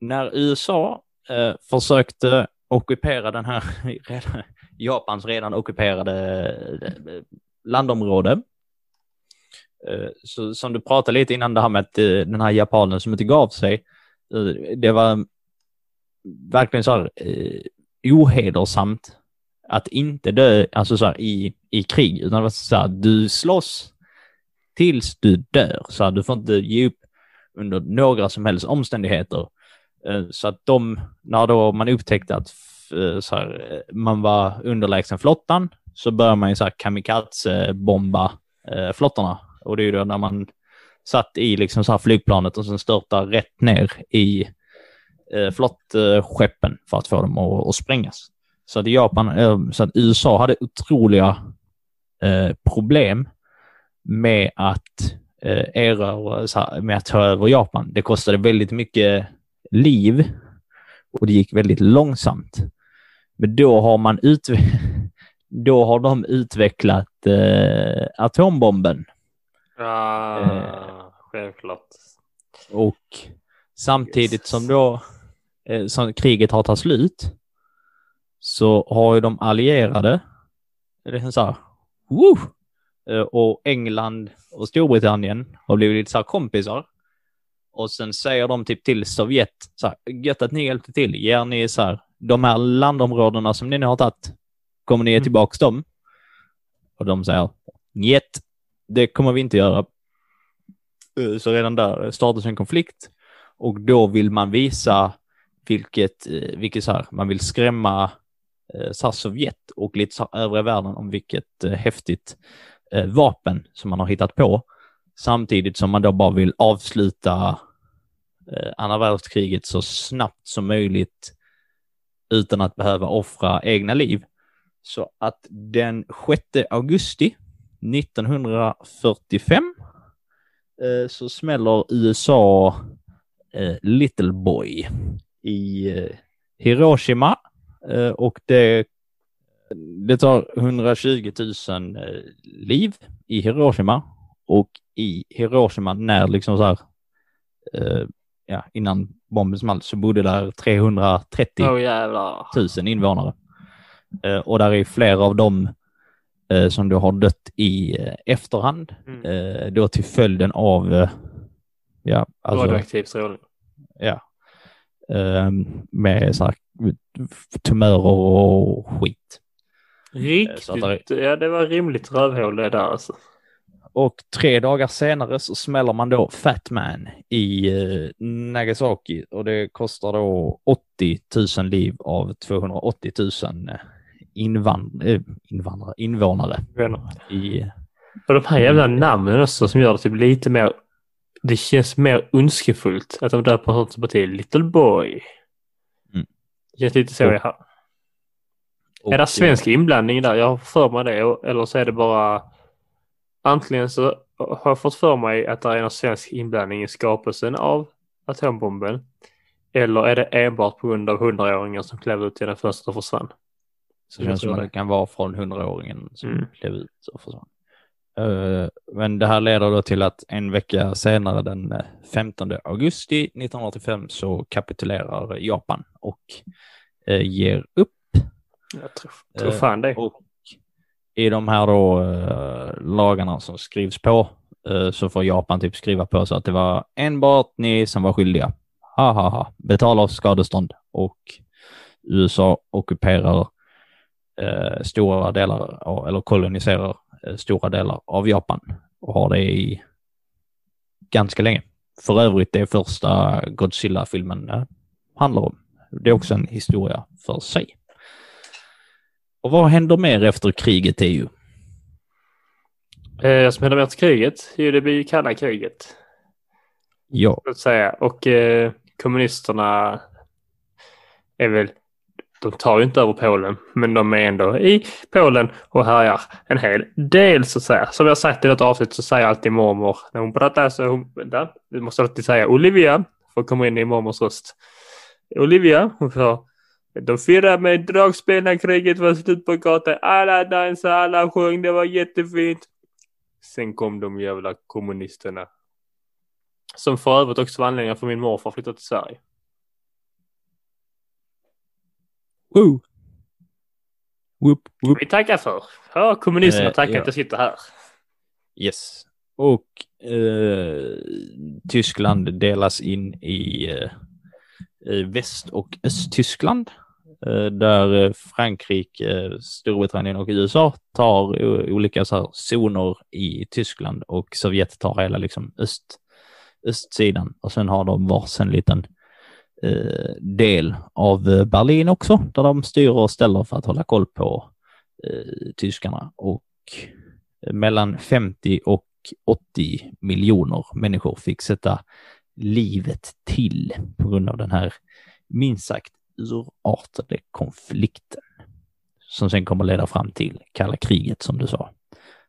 när USA eh, försökte ockupera den här redan, Japans redan ockuperade eh, landområde, eh, så som du pratade lite innan det här med att eh, den här japanen som inte gav sig, eh, det var verkligen så här ohedersamt att inte dö, alltså så här, i, i krig, utan det var så här, du slåss tills du dör, så här, du får inte ge upp under några som helst omständigheter. Eh, så att de, när då man upptäckte att eh, så här, man var underlägsen flottan, så började man ju så här kamikaze-bomba eh, flottorna. Och det är ju då när man satt i liksom så här flygplanet och sen störtar rätt ner i eh, flottskeppen för att få dem att, att sprängas. Så att Japan, eh, så att USA hade otroliga eh, problem med att eh, erövra, med att ta över Japan. Det kostade väldigt mycket liv och det gick väldigt långsamt. Men då har man utve då har de utvecklat eh, atombomben Ah, självklart. och samtidigt Jesus. som då eh, som kriget har tagit slut så har ju de allierade, det är så här, woo! Eh, och England och Storbritannien har blivit lite så här kompisar. Och sen säger de typ till Sovjet, så här, gött att ni hjälpte till, ger ni så här, de här landområdena som ni nu har tagit, kommer ni ge Mm. tillbaks dem? Och de säger, njet, det kommer vi inte göra. Eh, Så redan där startas en konflikt och då vill man visa vilket, eh, vilket så här, man vill skrämma eh, så här Sovjet och lite så här övriga världen om vilket eh, häftigt eh, vapen som man har hittat på. Samtidigt som man då bara vill avsluta eh, andra världskriget så snabbt som möjligt utan att behöva offra egna liv. Så att den 6 augusti 1945 eh, så smäller USA eh, Little Boy i eh, Hiroshima eh, och det, det tar 120 000 eh, liv i Hiroshima och i Hiroshima när liksom så här, ja, innan bomben small så bodde där 330 Åh jävlar. 000 invånare. Och där är flera av dem som då har dött i efterhand, Mm. då till följden av, ja, alltså, Radioaktiv strålning. ja, med så här, tumörer och skit. att det Riktigt. Ja, det var rimligt rövhål det där alltså. Och tre dagar senare så smäller man då Fat Man i eh, Nagasaki och det kostar då 80 000 liv av 280 000 invand eh, invandrare, invånare Vänner. i... Och de här jävla namnen också som gör det typ lite mer, det känns mer ondskefullt att de döper sånt som till Little Boy. Mm. Det känns lite så och- Är det svensk inblandning där? Jag har för mig det. Eller så är det bara... Antingen så har jag fått för mig att det är en svensk inblandning i skapelsen av atombomben. Eller är det enbart på grund av hundraåringen som klev ut den första och försvann? Så det känns som att det kan vara från hundraåringen som Mm. klev ut och försvann. Eh, men det här leder då till att en vecka senare, den eh, 15 augusti 1985, så kapitulerar Japan och eh, ger upp. Jag tror, tror Eh, fan det. Och i de här då eh, lagarna som skrivs på eh, så får Japan typ skriva på så att det var enbart ni som var skyldiga. Ha, ha, ha. Betala oss skadestånd. Och USA ockuperar eh, stora delar, eller koloniserar eh, stora delar av Japan och har det i ganska länge. För övrigt det första Godzilla-filmen eh, handlar om. Det är också en historia för sig. Och vad händer mer efter kriget EU? Eh, som händer med till kriget? Jo, det blir ju kalla kriget. Ja, så att säga. Och eh, kommunisterna är väl de tar ju inte över Polen, men de är ändå i Polen och härjar en hel del så att säga. Som jag sagt i något avsnitt så säger alltid mormor, när hon pratar så hon, vänta, du måste alltid säga Olivia för att komma in i mormors röst. Olivia, hon får de firade med dragspel när kriget var slut på gatan. Alla dansade, alla sjöng, det var jättefint. Sen kom de jävla kommunisterna. Som för övrigt också var anledningen för min morfar flyttade till Sverige. Woo. Whoop, whoop. Vi tackar för. Ja, kommunisterna Eh, tackar ja. att jag sitter här. Yes. Och eh, Tyskland delas in i eh, eh, Väst och Östtyskland. Eh, där eh, Frankrike, eh, Storbritannien och USA tar o- olika så här, zoner i Tyskland och Sovjet tar hela liksom öst, östsidan. Och sen har de varsin liten eh, del av eh, Berlin också, där de styr och ställer för att hålla koll på eh, tyskarna. Och eh, mellan 50 och 80 miljoner människor fick sätta livet till på grund av den här minst sagt urartade konflikten. Som sen kommer leda fram till kalla kriget som du sa.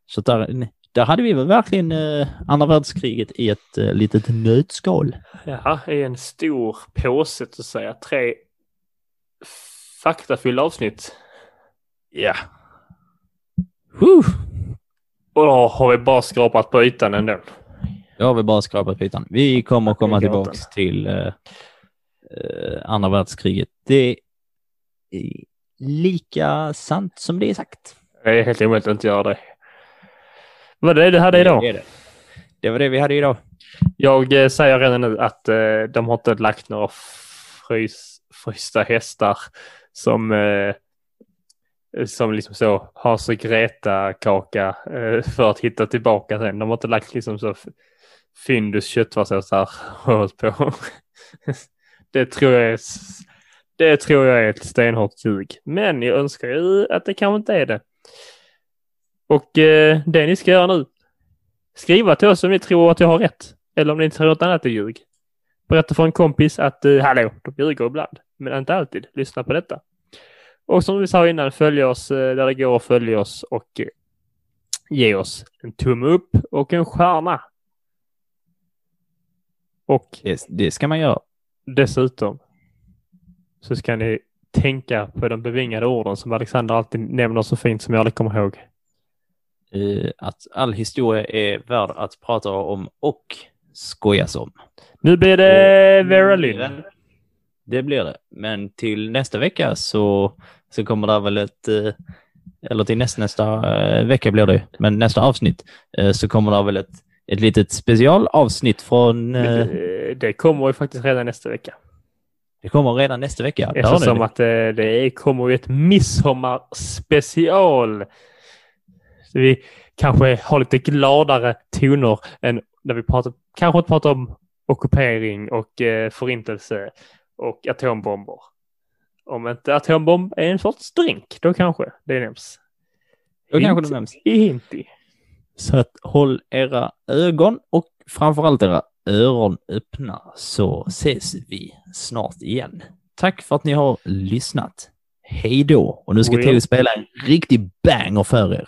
Så där, där hade vi väl verkligen eh, andra världskriget i ett eh, litet nötskal. Ja, i en stor påse så att säga. Tre faktafyllda avsnitt. Ja. Whew. Och då har vi bara skrapat på ytan ändå. Då har vi bara skrapat på ytan. Vi kommer komma tillbaks till eh, eh, andra världskriget. Det är lika sant som det är sagt. Det är helt omöjligt att inte göra det. Vad är det du hade idag? Det, det. det var det vi hade idag. Jag eh, säger redan nu att eh, de har inte lagt några frys, frysta hästar som eh, som liksom så Hans och Greta kaka eh, för att hitta tillbaka sen. De har inte lagt liksom så Findus köttfärssåsar på. det tror jag är det tror jag är ett stenhårt ljug. Men jag önskar ju att det kanske inte är det. Och eh, det ni ska göra nu. Skriva till oss om ni tror att jag har rätt. Eller om ni tror något annat är ljug. Berätta för en kompis att eh, hallå, de ljuger ibland. Men inte alltid. Lyssna på detta. Och som vi sa innan, följ oss eh, där det går att följa oss och eh, ge oss en tumme upp och en stjärna. Och Det, det ska man göra. dessutom så ska ni tänka på de bevingade orden som Alexander alltid nämner så fint som jag aldrig kommer ihåg. Eh, att all historia är värd att prata om och skojas om. Nu blir det Vera Lynn. Det blir det. Men till nästa vecka så, så kommer det väl ett, eh, eller till nästa, nästa eh, vecka blir det, men nästa avsnitt eh, så kommer det väl ett, ett litet specialavsnitt från, eh, Det, det kommer ju faktiskt redan nästa vecka. det kommer redan nästa vecka. Eftersom att det, det kommer ju ett midsommarspecial. Så vi kanske har lite gladare toner än när vi pratar, kanske pratar om ockupering och eh, förintelse och atombomber. Om inte atombomb är en sorts drink, då kanske det nämns. Då kanske det nämns. I hinti. Så att håll era ögon och framförallt era öron öppna så ses vi snart igen. Tack för att ni har lyssnat. Hej då! Och nu ska. Theo spela en riktig banger för er.